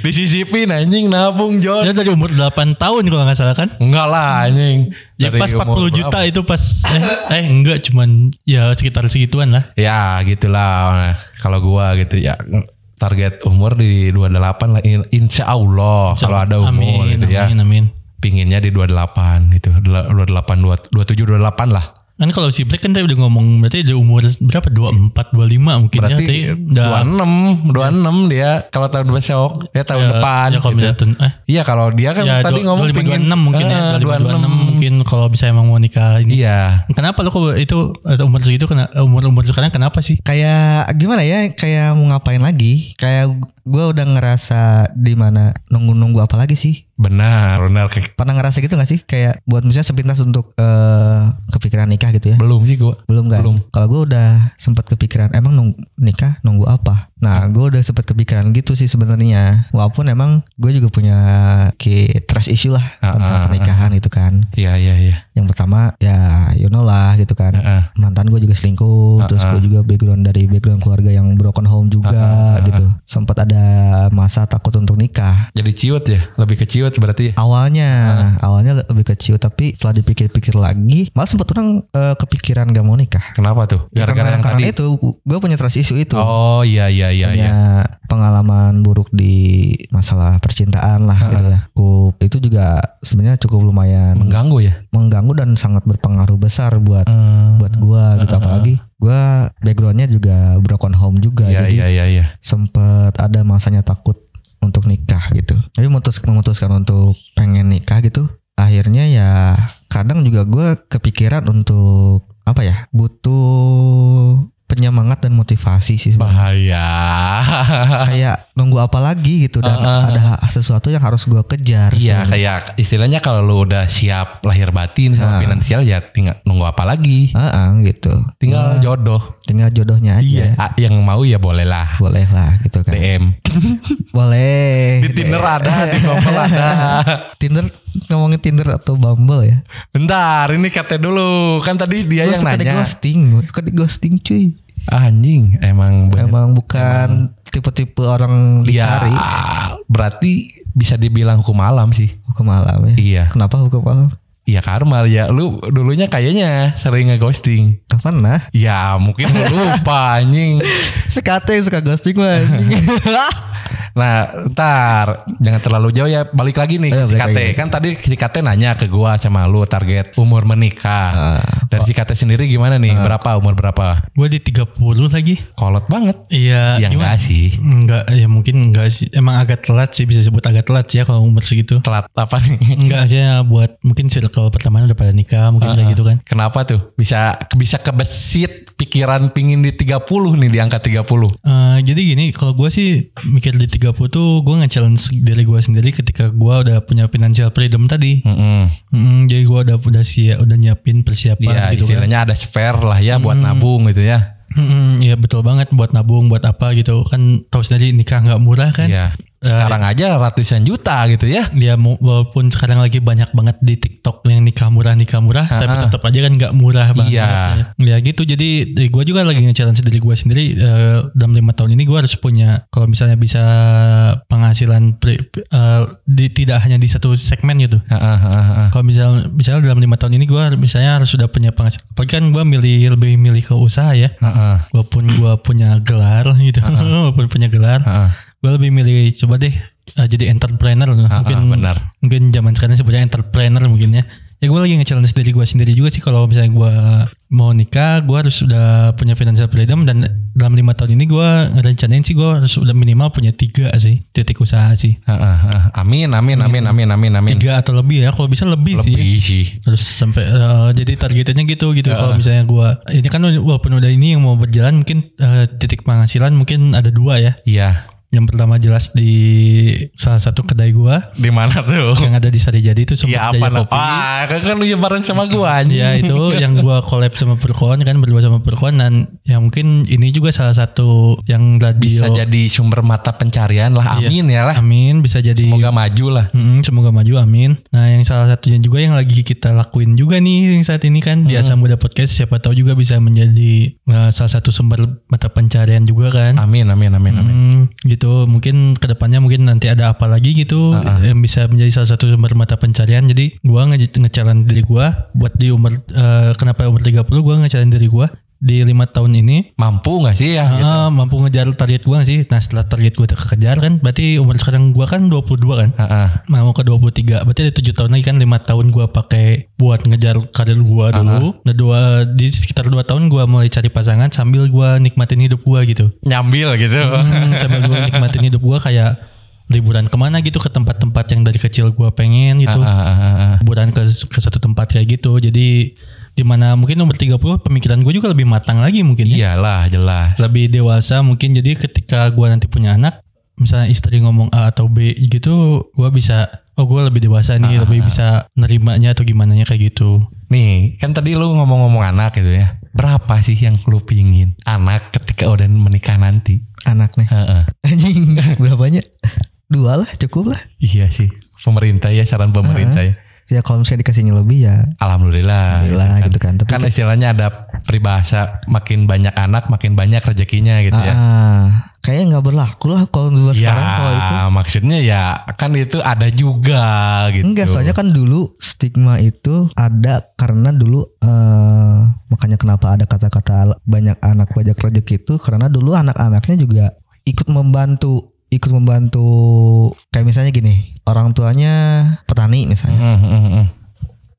S2: Disisipin anjing nabung John.
S3: Ya dari umur 8 tahun kalau nggak salah kan?
S2: Enggak lah anjing.
S3: Ya pas
S2: umur
S3: 40 juta
S2: berapa?
S3: itu pas eh, eh enggak cuman ya sekitar segituan lah.
S2: Ya gitulah. Nah, kalau gua gitu ya target umur di 28 lah In- insya Allah kalau ada umur
S3: amin,
S2: gitu ya.
S3: Amin amin.
S2: Pinginnya di 28 gitu. Dela- 28 dua- 27 28 lah.
S3: Kan kalau si Black kan tadi udah ngomong berarti udah umur berapa? 24, 25 mungkin ya.
S2: Berarti
S3: Tadi udah
S2: 26, 26 dia kalau tahun besok ya tahun
S3: ya,
S2: depan.
S3: Ya kalau
S2: gitu.
S3: misalnya eh
S2: Iya kalau dia kan
S3: ya
S2: tadi ngomong
S3: 25,
S2: pingin
S3: 26 mungkin ya.
S2: Eh,
S3: 25, 26 mungkin kalau bisa emang mau nikah ini.
S2: Iya.
S3: Kenapa lo kok itu atau umur segitu kena umur umur sekarang kenapa sih?
S1: kayak gimana ya kayak mau ngapain lagi kayak gue udah ngerasa di mana nunggu nunggu apa lagi sih
S2: Benar, benar kayak
S1: pernah ngerasa gitu gak sih? Kayak buat misalnya sepintas untuk eh, kepikiran nikah gitu ya?
S2: Belum sih gua.
S1: belum kan
S2: Belum.
S1: kalau gue udah sempat kepikiran emang nunggu, nikah nunggu apa nah gue udah sempat kepikiran gitu sih sebenarnya. Walaupun emang gue juga punya ki trust issue lah
S2: Ah,
S1: tentang
S2: ah,
S1: pernikahan itu kan.
S2: Iya, iya, iya.
S1: yang pertama ya you know lah gitu kan.
S2: Heeh.
S1: mantan gue juga selingkuh terus gue juga background dari background keluarga yang broken home juga gitu. sempat ada masa takut untuk nikah.
S2: Jadi ciut ya, lebih ke ciut berarti.
S1: awalnya awalnya lebih kecil tapi setelah dipikir-pikir lagi malah sempat orang eh, kepikiran gak mau nikah.
S2: Kenapa tuh?
S1: Ya,
S2: Gara-gara
S1: karena,
S2: yang
S1: karena
S2: tadi.
S1: itu gue punya trust issue itu.
S2: Oh iya iya iya
S1: punya
S2: iya.
S1: pengalaman buruk di masalah percintaan lah gitu ya cukup itu juga sebenarnya cukup lumayan
S2: Mengganggu ya.
S1: mengganggu dan sangat berpengaruh besar buat
S2: Hmm.
S1: buat gua gitu apalagi gua backgroundnya juga broken home juga
S2: Iya
S1: jadi
S2: iya iya iya.
S1: sempet ada masanya takut untuk nikah gitu tapi memutus, memutuskan untuk pengen nikah gitu akhirnya ya kadang juga gua kepikiran untuk apa ya butuh penyemangat dan motivasi sih sebenarnya.
S2: Bahaya.
S1: kayak nunggu apa lagi gitu dan
S2: Ah, ah,
S1: ada sesuatu yang harus gua kejar
S2: Iya kayak istilahnya kalau lu udah siap lahir batin sama finansial ya tinggal nunggu apa lagi.
S1: Ah, ah, gitu
S2: Tinggal jodoh.
S1: tinggal jodohnya aja
S2: Ah, yang mau ya boleh lah.
S1: boleh lah gitu kan
S2: DM.
S1: boleh
S2: Di Tinder ada, di Bumble ada.
S1: Tinder ngomongin Tinder atau Bumble ya
S2: Bentar, ini kata dulu. Kan tadi dia
S1: Gua
S2: yang
S1: suka di
S2: nanya.
S1: ghosting suka di ghosting cuy
S2: Anjing, emang bener.
S1: emang bukan tipe-tipe orang
S2: Iya,
S1: dicari
S2: berarti bisa dibilang hukum alam sih.
S1: hukum malam ya
S2: Iya.
S1: kenapa hukum malam
S2: Iya karma ya. Lu dulunya kayaknya sering ngeghosting.
S1: kapan nah
S2: Ya mungkin lu lupa anjing.
S1: sekate suka ghosting anjing.
S2: Nah, ntar jangan terlalu jauh ya. Balik lagi nih
S1: Ayo,
S2: si Kate.
S1: lagi.
S2: Kan tadi si Kate nanya ke gua sama lu target umur menikah.
S1: Ah,
S2: Dari si Kate sendiri gimana nih? Berapa umur berapa?
S3: Gue di 30 lagi.
S2: Kolot banget.
S3: Iya.
S2: ya
S3: gimana?
S2: enggak sih.
S3: Enggak, ya mungkin enggak sih. Emang agak telat sih bisa sebut agak telat sih ya kalau umur segitu.
S2: Telat apa nih?
S3: Enggak sih ya buat mungkin circle pertama udah pada nikah mungkin kayak gitu kan.
S2: Kenapa tuh? Bisa bisa kebesit pikiran pingin di 30 nih di angka 30.
S3: Eh, jadi gini, kalau gue sih mikir di 30 tuh gue nge-challenge diri gue sendiri ketika gue udah punya financial freedom tadi.
S2: Mm-mm.
S3: Mm, jadi gue udah udah siap, udah nyiapin persiapan
S2: Iya,
S3: gitu kan.
S2: istilahnya ada spare lah ya buat nabung gitu ya.
S3: Mm, Iya betul banget buat nabung buat apa gitu kan tahu sendiri nikah nggak murah kan.
S2: Iya. Sekarang aja ratusan juta gitu ya.
S3: Dia walaupun sekarang lagi banyak banget di TikTok yang nikah murah nikah murah, tapi tetap aja kan nggak murah banget.
S2: Iya.
S3: Ya gitu. Jadi gue juga lagi nge-challenge diri gue sendiri eh, dalam lima tahun ini gue harus punya kalau misalnya bisa penghasilan pri- eh, di, tidak hanya di satu segmen gitu. Kalau misal misalnya dalam lima tahun ini gue misalnya harus sudah punya penghasilan. Apalagi kan gue milih lebih milih ke usaha ya.
S2: Heeh.
S3: Walaupun gue punya gelar gitu, walaupun punya gelar,
S2: Heeh.
S3: Gue lebih milih coba deh uh, jadi entrepreneur mungkin
S2: benar.
S3: mungkin zaman sekarang sebutnya entrepreneur mungkin ya ya gue lagi nge-challenge diri gue sendiri juga sih kalau misalnya gue mau nikah gue harus sudah punya financial freedom dan dalam lima tahun ini gue rencanain sih gue harus udah minimal punya tiga sih titik usaha sih
S2: Heeh, heeh. Amin, amin, amin, amin, amin, amin.
S3: tiga atau lebih ya kalau bisa lebih, sih
S2: Lebih sih.
S3: terus sampai eh, jadi targetnya gitu gitu kalau misalnya gue ini kan walaupun udah ini yang mau berjalan mungkin eh, titik penghasilan mungkin ada dua ya
S2: Iya.
S3: Yang pertama jelas di salah satu kedai gua
S2: Di mana tuh?
S3: yang ada di Sarijadi itu
S2: Iya
S3: Sumber
S2: apa
S3: Jaya
S2: nah?
S3: Kopi.
S2: Ah, kan kan lu bareng sama gua anjing.
S3: Ya itu yang gua collab sama Perkon kan berdua sama Perkon dan ya mungkin ini juga salah satu yang radio
S2: Bisa jadi sumber mata pencarian lah.
S3: Iya.
S2: Amin ya lah.
S3: Amin bisa jadi
S2: Semoga maju lah.
S3: Mm, semoga maju amin. Nah yang salah satunya juga yang lagi kita lakuin juga nih yang saat ini kan di Asam Muda Podcast siapa tahu juga bisa menjadi eh, salah satu sumber mata pencarian juga kan.
S2: Amin, amin, amin, amin.
S3: Hmm, gitu mungkin ke depannya mungkin nanti ada apa lagi gitu yang bisa menjadi salah satu sumber mata pencarian. Jadi gua nge ngechallenge diri gua buat di umur eh, kenapa umur 30 gua ngechallenge diri gua di lima tahun ini
S2: Mampu nggak sih ya? gitu?
S3: ah, mampu ngejar target gue sih. Nah setelah target gue terkejar kan, berarti umur sekarang gue kan 22 kan.
S2: Heeh.
S3: Mau ke 23 Berarti ada 7 tahun lagi kan 5 tahun gue pakai Buat ngejar karir gue dulu Nah dua Di sekitar 2 tahun gue mulai cari pasangan Sambil gue nikmatin hidup gue gitu
S2: Nyambil gitu.
S3: hmm, Sambil gue nikmatin hidup gue kayak Liburan ke mana gitu Ke tempat-tempat yang dari kecil gue pengen gitu
S2: ah, ah.
S3: Liburan ke, ke satu tempat kayak gitu Jadi di mana mungkin umur 30 pemikiran gue juga lebih matang lagi mungkin ya
S2: Iyalah jelas.
S3: lebih dewasa mungkin jadi ketika gua nanti punya anak misalnya istri ngomong A atau B gitu gua bisa oh gua lebih dewasa nih lebih bisa nerimanya atau gimana nya kayak gitu
S2: Nih kan tadi lu ngomong-ngomong anak gitu ya. Berapa sih yang lu pingin anak ketika udah menikah nanti?
S1: Anak nih.
S2: Heeh.
S1: Anjing berapanya? Dua lah cukup lah.
S2: Iya sih. Pemerintah ya saran pemerintah ya.
S1: Ya kalau misalnya dikasihnya lebih ya
S2: Alhamdulillah.
S1: Alhamdulillah gitu kan. Tapi
S2: Kan istilahnya ada peribahasa makin banyak anak makin banyak rezekinya gitu ya.
S1: ah, kayaknya nggak berlaku lah kalau dua
S2: Ya,
S1: sekarang kalau itu.
S2: maksudnya ya kan itu ada juga gitu.
S1: Enggak, soalnya kan dulu stigma itu ada karena dulu eh makanya kenapa ada kata-kata banyak anak banyak rezeki itu karena dulu anak-anaknya juga ikut membantu ikut membantu kayak misalnya gini orang tuanya petani misalnya
S2: Mm, mm, mm.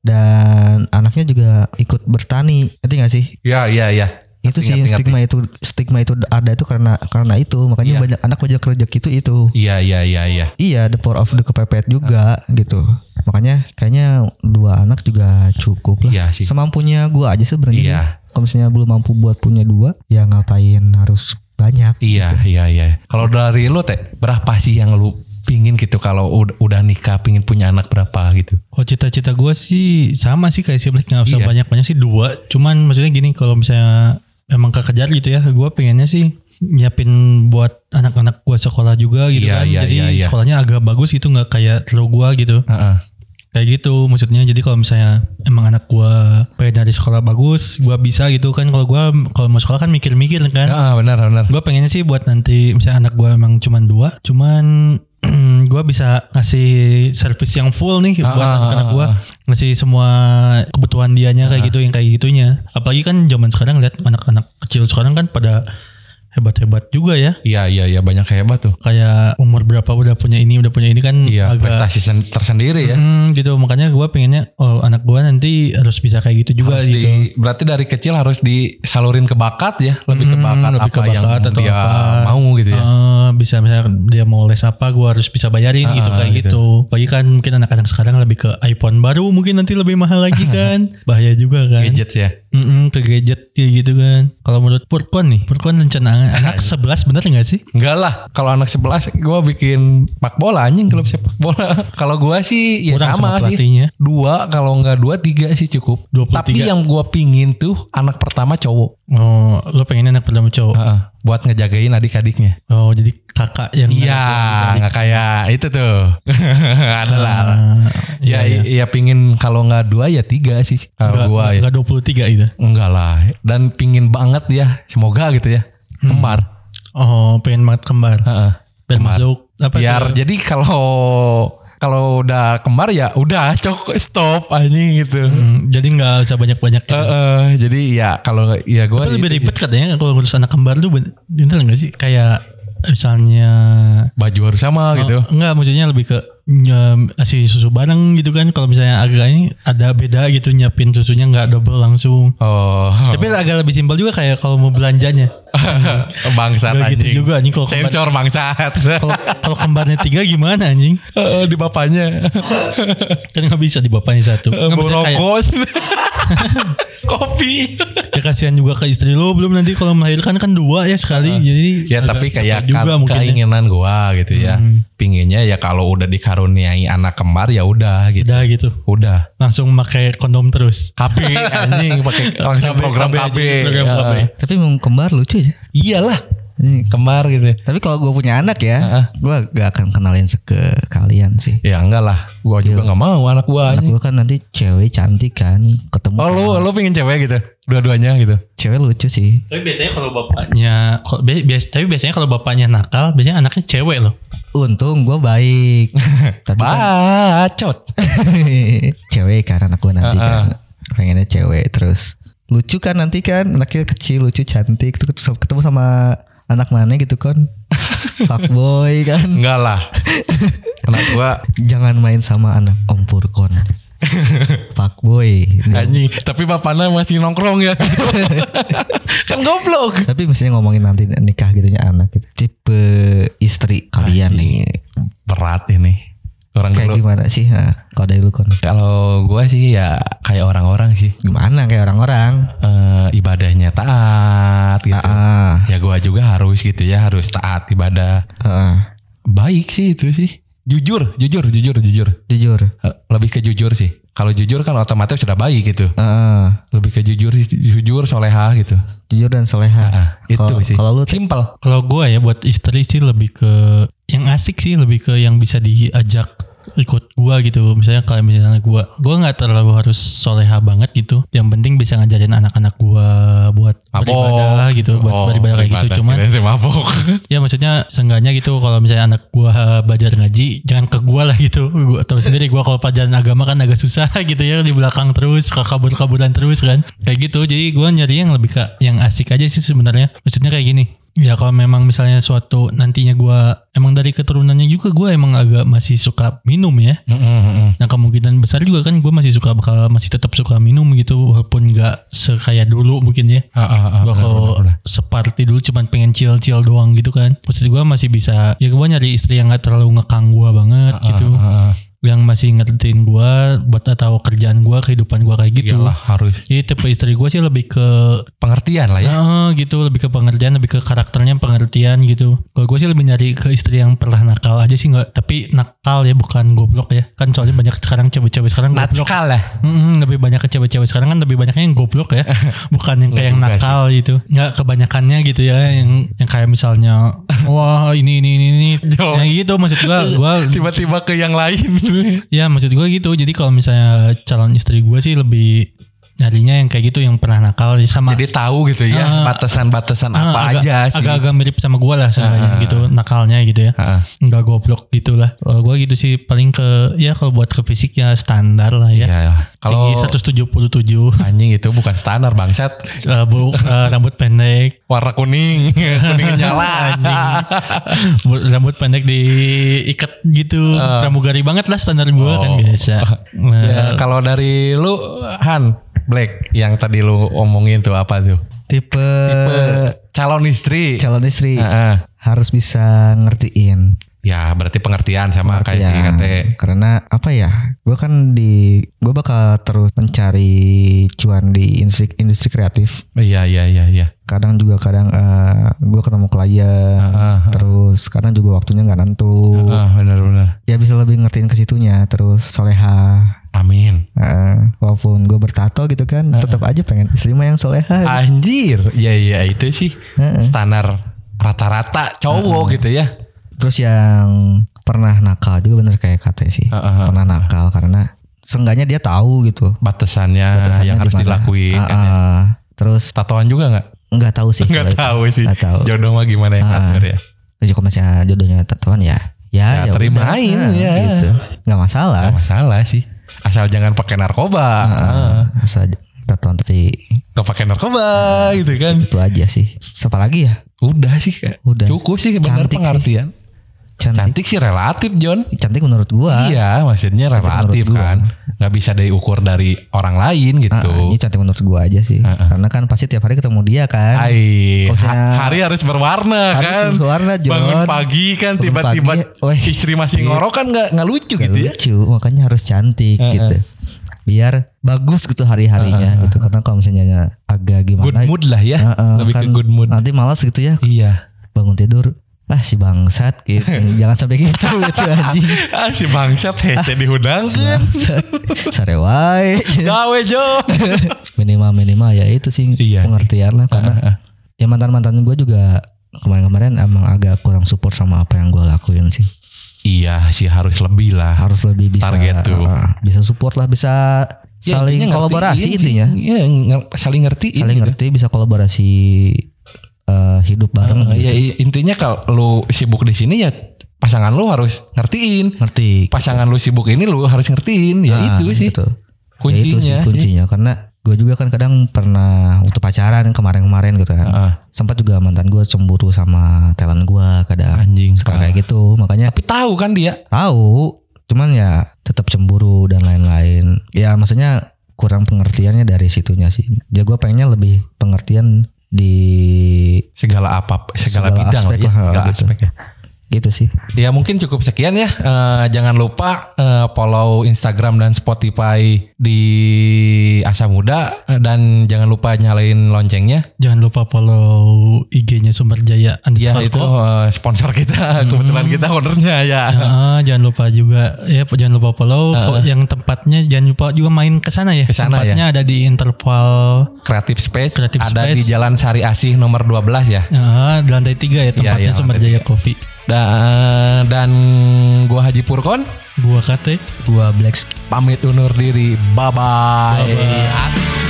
S1: dan anaknya juga ikut bertani ngerti gak sih
S2: Ya, ya, ya.
S1: itu sih
S2: Ngerti, ngerti.
S1: stigma itu stigma itu ada itu karena karena itu makanya
S2: Iya.
S1: banyak anak banyak rezeki itu itu
S2: Iya, iya, iya, iya.
S1: Iya, the power of the kepepet juga gitu. Makanya kayaknya dua anak juga cukup lah.
S2: Iya sih.
S1: Semampunya gua aja sebenarnya.
S2: Iya.
S1: Kalau misalnya belum mampu buat punya dua, ya ngapain harus banyak.
S2: Iya, iya, iya. Kalau dari lu teh berapa sih yang lu pingin gitu kalau udah, udah nikah pingin punya anak berapa gitu?
S3: Oh cita-cita gue sih sama sih kayak si Black nggak usah
S2: Iya.
S3: banyak-banyak sih dua. Cuman maksudnya gini kalau misalnya emang kekejar gitu ya, gue pengennya sih nyiapin buat anak-anak gue sekolah juga gitu
S2: Iya,
S3: kan.
S2: iya,
S3: Jadi
S2: iya, iya.
S3: sekolahnya agak bagus itu nggak kayak terlalu gue gitu.
S2: Heeh.
S3: Kayak gitu maksudnya. Jadi kalau misalnya emang anak gue pengen dari sekolah bagus, gue bisa gitu kan. Kalau gue kalau mau sekolah kan mikir-mikir kan.
S2: Ah, benar, benar.
S3: Gue pengennya sih buat nanti misalnya anak gue emang cuman dua, cuman gue bisa ngasih servis yang full nih buat
S2: Ah, ah,
S3: gue
S2: ah.
S3: ngasih semua kebutuhan dianya kayak gitu yang kayak gitunya. Apalagi kan zaman sekarang lihat anak-anak kecil sekarang kan pada hebat-hebat juga ya.
S2: Iya, iya, iya banyak hebat tuh.
S3: Kayak umur berapa udah punya ini udah punya ini kan
S2: Iya,
S3: agak
S2: prestasi sen- tersendiri ya.
S3: Hmm, gitu makanya gue pengennya oh anak gue nanti harus bisa kayak gitu juga
S2: Harus
S3: gitu.
S2: di, berarti dari kecil harus disalurin ke bakat ya, lebih ke bakat
S3: lebih
S2: apa
S3: ke
S2: yang
S3: bakat atau
S2: dia
S3: apa.
S2: mau gitu ya.
S3: Eh, bisa misalnya dia mau les apa gue harus bisa bayarin gitu
S2: Ah,
S3: kayak
S2: gitu.
S3: gitu. Apalagi kan mungkin anak-anak sekarang lebih ke iPhone baru mungkin nanti lebih mahal lagi kan. Bahaya juga kan.
S2: Gadgets ya.
S3: Mm-mm, ke gadget kayak gitu kan. Kalau menurut Purkon nih, Purkon rencana anak 11 bener gak sih?
S2: Enggak lah, kalau anak 11 gue bikin pak bola anjing klub sepak bola. kalau gue sih ya
S3: Kurang
S2: sama,
S3: sama
S2: sih. Dua kalau nggak dua tiga sih cukup.
S3: 23.
S2: Tapi yang gue pingin tuh anak pertama cowok.
S3: Oh, lo pengennya anak pertama cowok.
S2: Heeh, buat ngejagain adik-adiknya.
S3: Oh, jadi kakak yang
S2: Iya, nggak kayak itu tuh. Adalah.
S3: Ah,
S2: ya,
S3: iya,
S2: ya pingin kalau nggak dua ya tiga sih. Kalau gue ya.
S3: Gak 23 gitu.
S2: Enggak lah. Dan pingin banget ya. Semoga gitu ya. Kembar.
S3: Oh, pengen banget kembar.
S2: Heeh.
S3: Biar
S2: Kembar.
S3: masuk apa
S2: Biar
S3: tuh?
S2: jadi kalau kalau udah kembar ya udah cok stop anjing gitu.
S3: Hmm, jadi nggak usah banyak-banyak gitu.
S2: Heeh, jadi ya kalau ya gue
S3: Tapi lebih ribet katanya kalau ngurus anak kembar tuh ben- bener nggak sih? Kayak misalnya
S2: baju harus sama gitu.
S3: Oh, enggak maksudnya lebih ke kasih susu bareng gitu kan kalau misalnya agak ini ada beda gitu nyiapin susunya nggak double langsung.
S2: Oh,
S3: Tapi agak lebih simpel juga kayak kalau mau belanjanya.
S2: bangsat
S3: Nggak gitu
S2: anjing.
S3: juga anjing kalau kembar,
S2: Sensor bangsat.
S3: kalau kembarnya tiga gimana anjing?
S2: Heeh, di bapaknya.
S3: Kan nggak bisa di bapaknya satu. Kayak
S2: Borokos. Kopi.
S3: ya kasihan juga ke istri lo belum nanti kalau melahirkan kan dua ya sekali jadi
S2: Ya tapi kayak
S3: juga mungkin ya.
S2: keinginan gua gitu ya. Pinginnya ya kalau udah dikaruniai anak kembar ya udah gitu.
S3: udah gitu
S2: Udah.
S3: langsung pakai kondom terus
S2: KB anjing pakai langsung
S3: KB,
S2: program
S3: KB
S2: KB.
S3: aja, program
S2: Ya.
S3: KB.
S1: Tapi mau kembar lucu aja.
S2: Iyalah. Kembar gitu.
S1: Tapi kalau gue punya anak ya,
S2: Heeh.
S1: gue gak akan kenalin ke kalian sih.
S2: Ya enggak lah. Gua juga nggak mau anak gua
S1: Anak gue kan nanti cewek cantik kan, ketemu
S2: Oh lu lu pengen cewek gitu? Dua-duanya gitu.
S1: cewek lucu sih.
S3: tapi biasanya kalau bapaknya bias, tapi biasanya kalau bapaknya nakal biasanya anaknya cewek loh
S1: Untung gue baik. Tapi kan
S2: Bacot.
S1: cewek kan anak gue nanti kan. Pengennya cewek terus lucu kan nanti kan anaknya kecil lucu cantik ketemu sama anak mana gitu kan fuckboy kan
S2: Enggak lah. Anak gua
S1: jangan main sama anak om Purkon fuckboy
S2: anjing, tapi bapaknya masih nongkrong ya. kan goblok.
S1: tapi mestinya ngomongin nanti nikah gitunya anak gitu tipe istri kalian nih
S2: Berat ini. Orang
S1: kayak
S2: dulu.
S1: gimana sih ha? kalau dari lu kon
S2: Kalau gua sih ya kayak orang-orang sih.
S1: gimana kayak orang-orang
S2: Eh, ibadahnya taat gitu.
S1: ah
S2: Ya gua juga harus gitu ya, harus taat ibadah.
S1: ah, ah.
S2: Baik sih itu sih. Jujur, jujur, jujur, jujur.
S1: jujur
S2: Eh, Lebih ke jujur sih. Kalau jujur kan otomatis sudah baik gitu.
S1: Ah.
S2: Lebih ke jujur, sih, jujur, soleha gitu.
S1: jujur dan soleha
S2: Ah, itu
S1: Kalau-
S2: sih.
S1: kalau lu
S2: simple.
S3: Kalau gue ya buat istri sih lebih ke yang asik sih lebih ke yang bisa diajak ikut gua gitu. Misalnya kayak misalnya gua gua nggak terlalu harus soleha banget gitu. Yang penting bisa ngajarin anak-anak gua buat beribadah gitu buat
S2: Oh,
S3: beribadah kayak gitu. cuman
S2: mabok.
S3: ya maksudnya seenggaknya gitu kalau misalnya anak gua belajar ngaji jangan ke gua lah gitu. Gua tahu sendiri gua kalau pelajaran agama kan agak susah gitu ya di belakang terus ke kabur-kaburan terus kan. Kayak gitu jadi gua nyari yang lebih ke yang asik aja sih sebenarnya. Maksudnya kayak gini Ya kalau memang misalnya suatu nantinya gua emang dari keturunannya juga gua emang agak masih suka minum ya.
S2: Mm, mm, mm.
S3: Nah kemungkinan besar juga kan gua masih suka bakal masih tetap suka minum gitu walaupun nggak sekaya dulu mungkin ya.
S2: Ah, ah, ah, benar,
S3: kalau separty dulu cuman pengen chill-chill doang gitu kan. Maksud gua masih bisa ya gua nyari istri yang gak terlalu ngekang gua banget gitu.
S2: Ah, ah, ah.
S3: Yang masih ngertiin gua buat atau kerjaan gua, kehidupan gua kayak gitu.
S2: Iyalah harus
S3: Jadi tipe istri gua sih lebih ke
S2: pengertian lah ya.
S3: Nah, gitu lebih ke pengertian, lebih ke karakternya pengertian gitu. Kalau gue sih lebih nyari ke istri yang pernah nakal aja sih nggak, tapi nakal ya bukan goblok ya. Kan soalnya banyak sekarang cewek-cewek sekarang goblok.
S2: Natskal lah.
S3: Mm-mm, lebih banyak ke cewek-cewek sekarang kan lebih banyaknya yang goblok ya, bukan yang kayak yang nakal gitu. Nggak kebanyakannya gitu ya, yang yang kayak misalnya, wah ini ini ini ini, yang gitu maksud gua, gua
S2: Tiba-tiba ke yang lain.
S3: ya maksud gue gitu. Jadi kalau misalnya calon istri gue sih lebih nyarinya yang kayak gitu yang pernah nakal sama
S2: Jadi tahu gitu ya
S3: Ah.
S2: batasan-batasan
S3: Ah,
S2: apa
S3: agak,
S2: aja sih.
S3: Agak-agak mirip sama gue lah sebenarnya
S2: Ah, ah,
S3: gitu nakalnya gitu ya. Enggak goblok gitu lah. Kalau gue gitu sih paling ke ya kalau buat ke fisik ya standar lah ya.
S2: Ya, kalau
S3: Tinggi 177
S2: anjing itu bukan standar bangsat.
S3: eh, bu, eh, rambut pendek,
S2: Warna kuning, kuning nyala.
S3: Bu- rambut pendek diikat gitu, pramugari banget lah standar gue kan
S2: Oh.
S3: biasa.
S2: Ya,
S3: Nah,
S2: kalau dari lu Han Black yang tadi lu omongin tuh apa tuh?
S1: tipe,
S2: Tipe calon istri.
S1: calon istri
S2: Ah, ah.
S1: harus bisa ngertiin
S2: Ya berarti pengertian sama kayak
S1: Ya,
S2: si kate.
S1: karena apa ya gue kan di gue bakal terus mencari cuan di industri industri kreatif
S2: Iya iya iya iya.
S1: kadang juga kadang gue ketemu klien
S2: ah,
S1: terus kadang juga waktunya nggak nentu
S2: Ah, benar-benar.
S1: ya bisa lebih ngertiin ke situnya terus soleha
S2: Amin.
S1: Eh, walaupun gue bertato gitu kan tetap aja pengen istri mah yang soleha
S2: Anjir. Iya iya itu sih
S1: Heeh.
S2: standar rata-rata cowok gitu ya.
S1: terus yang pernah nakal juga bener kayak kata sih
S2: ah, ah.
S1: pernah nakal karena seenggaknya dia tahu gitu
S2: Batasannya,
S1: batasannya
S2: yang harus dilakuin.
S1: Ah,
S2: kan ya.
S1: terus
S2: Tatoan juga nggak?
S1: nggak tahu sih
S2: Nggak
S1: itu.
S2: tahu sih.
S1: Nggak tahu.
S2: Jodoh mah gimana yang
S1: Ah.
S2: ngatur ya?
S1: Kalau misalnya jodohnya tatoan ya
S2: Ya,
S1: ya, ya
S2: terimain,
S1: udah,
S2: ya.
S1: gitu nggak masalah
S2: Gak masalah sih. Asal jangan pakai narkoba.
S1: Ah, asal tatoan tapi
S2: Gak pakai narkoba gitu kan.
S1: itu aja sih siapa lagi ya
S2: Udah sih
S1: Udah.
S2: cukup sih benar
S1: Cantik sih. Cantik
S2: Cantik sih relatif John.
S1: cantik menurut gua
S2: Iya, maksudnya relatif
S1: gua.
S2: kan. Gak bisa diukur dari orang lain gitu.
S1: ini cantik menurut gua aja sih
S2: Ah, ah.
S1: karena kan pasti tiap hari ketemu dia kan saya-
S2: ha- hari harus berwarna
S1: Harus
S2: kan.
S1: berwarna, John.
S2: Bangun pagi kan tiba-tiba istri masih
S1: Iya.
S2: ngorok kan nggak nggak lucu
S1: Gak
S2: gitu ya.
S1: lucu makanya harus cantik
S2: Ah,
S1: gitu biar bagus gitu hari-harinya gitu karena kalau misalnya agak gimana
S2: Good mood lah ya.
S1: Ah, ah,
S2: Lebih ke
S1: kan
S2: good mood.
S1: nanti malas gitu ya
S2: Iya.
S1: bangun tidur ah si bangsat gitu jangan sampai gitu gitu anjing
S2: Ah si bangsat hese dihudangkeun.
S1: bangsat sare wae
S2: Gawe Jo.
S1: minimal minimal ya itu sih
S2: Iya.
S1: pengertian lah karena ya mantan mantan gue juga kemarin-kemarin emang agak kurang support sama apa yang gue lakuin sih
S2: Iya sih harus lebih lah.
S1: harus lebih bisa
S2: Target tuh.
S1: uh, bisa support lah bisa
S2: Ya,
S1: saling
S2: intinya
S1: kolaborasi intinya
S2: Iya, saling ngertiin.
S1: saling
S2: gitu.
S1: ngerti bisa kolaborasi eh, hidup bareng
S2: Eh,
S1: gitu.
S2: ya intinya kalau lu sibuk di sini ya pasangan lu harus ngertiin.
S1: ngerti
S2: Pasangan lu sibuk ini lu harus ngertiin. Ya
S1: Nah,
S2: itu sih.
S1: gitu. Ya itu
S2: Kuncinya
S1: sih
S2: sih.
S1: kuncinya karena gue juga kan kadang pernah waktu pacaran kemarin-kemarin gitu kan
S2: Heeh.
S1: sempat juga mantan gue cemburu sama talent gue kadang
S2: Anjing.
S1: suka kayak gitu makanya
S2: Tapi tahu kan dia.
S1: tahu cuman ya tetap cemburu dan lain-lain ya maksudnya kurang pengertiannya dari situnya sih ya gue pengennya lebih pengertian di
S2: Segala apa, segala,
S1: Segala
S2: bidang
S1: aspek
S2: lah ya.
S1: lah,
S2: Segala
S1: gitu.
S2: aspek ya.
S1: Gitu sih
S2: Ya mungkin cukup sekian ya. Eh, jangan lupa eh, follow Instagram dan Spotify di Asa Muda dan jangan lupa nyalain loncengnya.
S3: Jangan lupa follow IG-nya Sumber Jaya
S2: Ya itu eh, sponsor kita. Kebetulan kita ownernya ya.
S3: Heeh, jangan lupa juga ya jangan lupa follow Kok yang tempatnya jangan lupa juga main ke sana ya.
S2: Ke sana
S3: tempatnya ada di interval
S2: Creative Space
S3: Creative
S2: ada
S3: Space.
S2: di Jalan Sari Asih nomor 12 ya.
S3: Heeh, di lantai tiga ya tempatnya
S2: iya,
S3: Sumber
S2: lantai
S3: Jaya. Coffee.
S2: Dan dan gua Haji Purkon
S3: Gua kate
S1: gue black
S2: pamit undur diri. Bye bye.
S3: Bye-bye.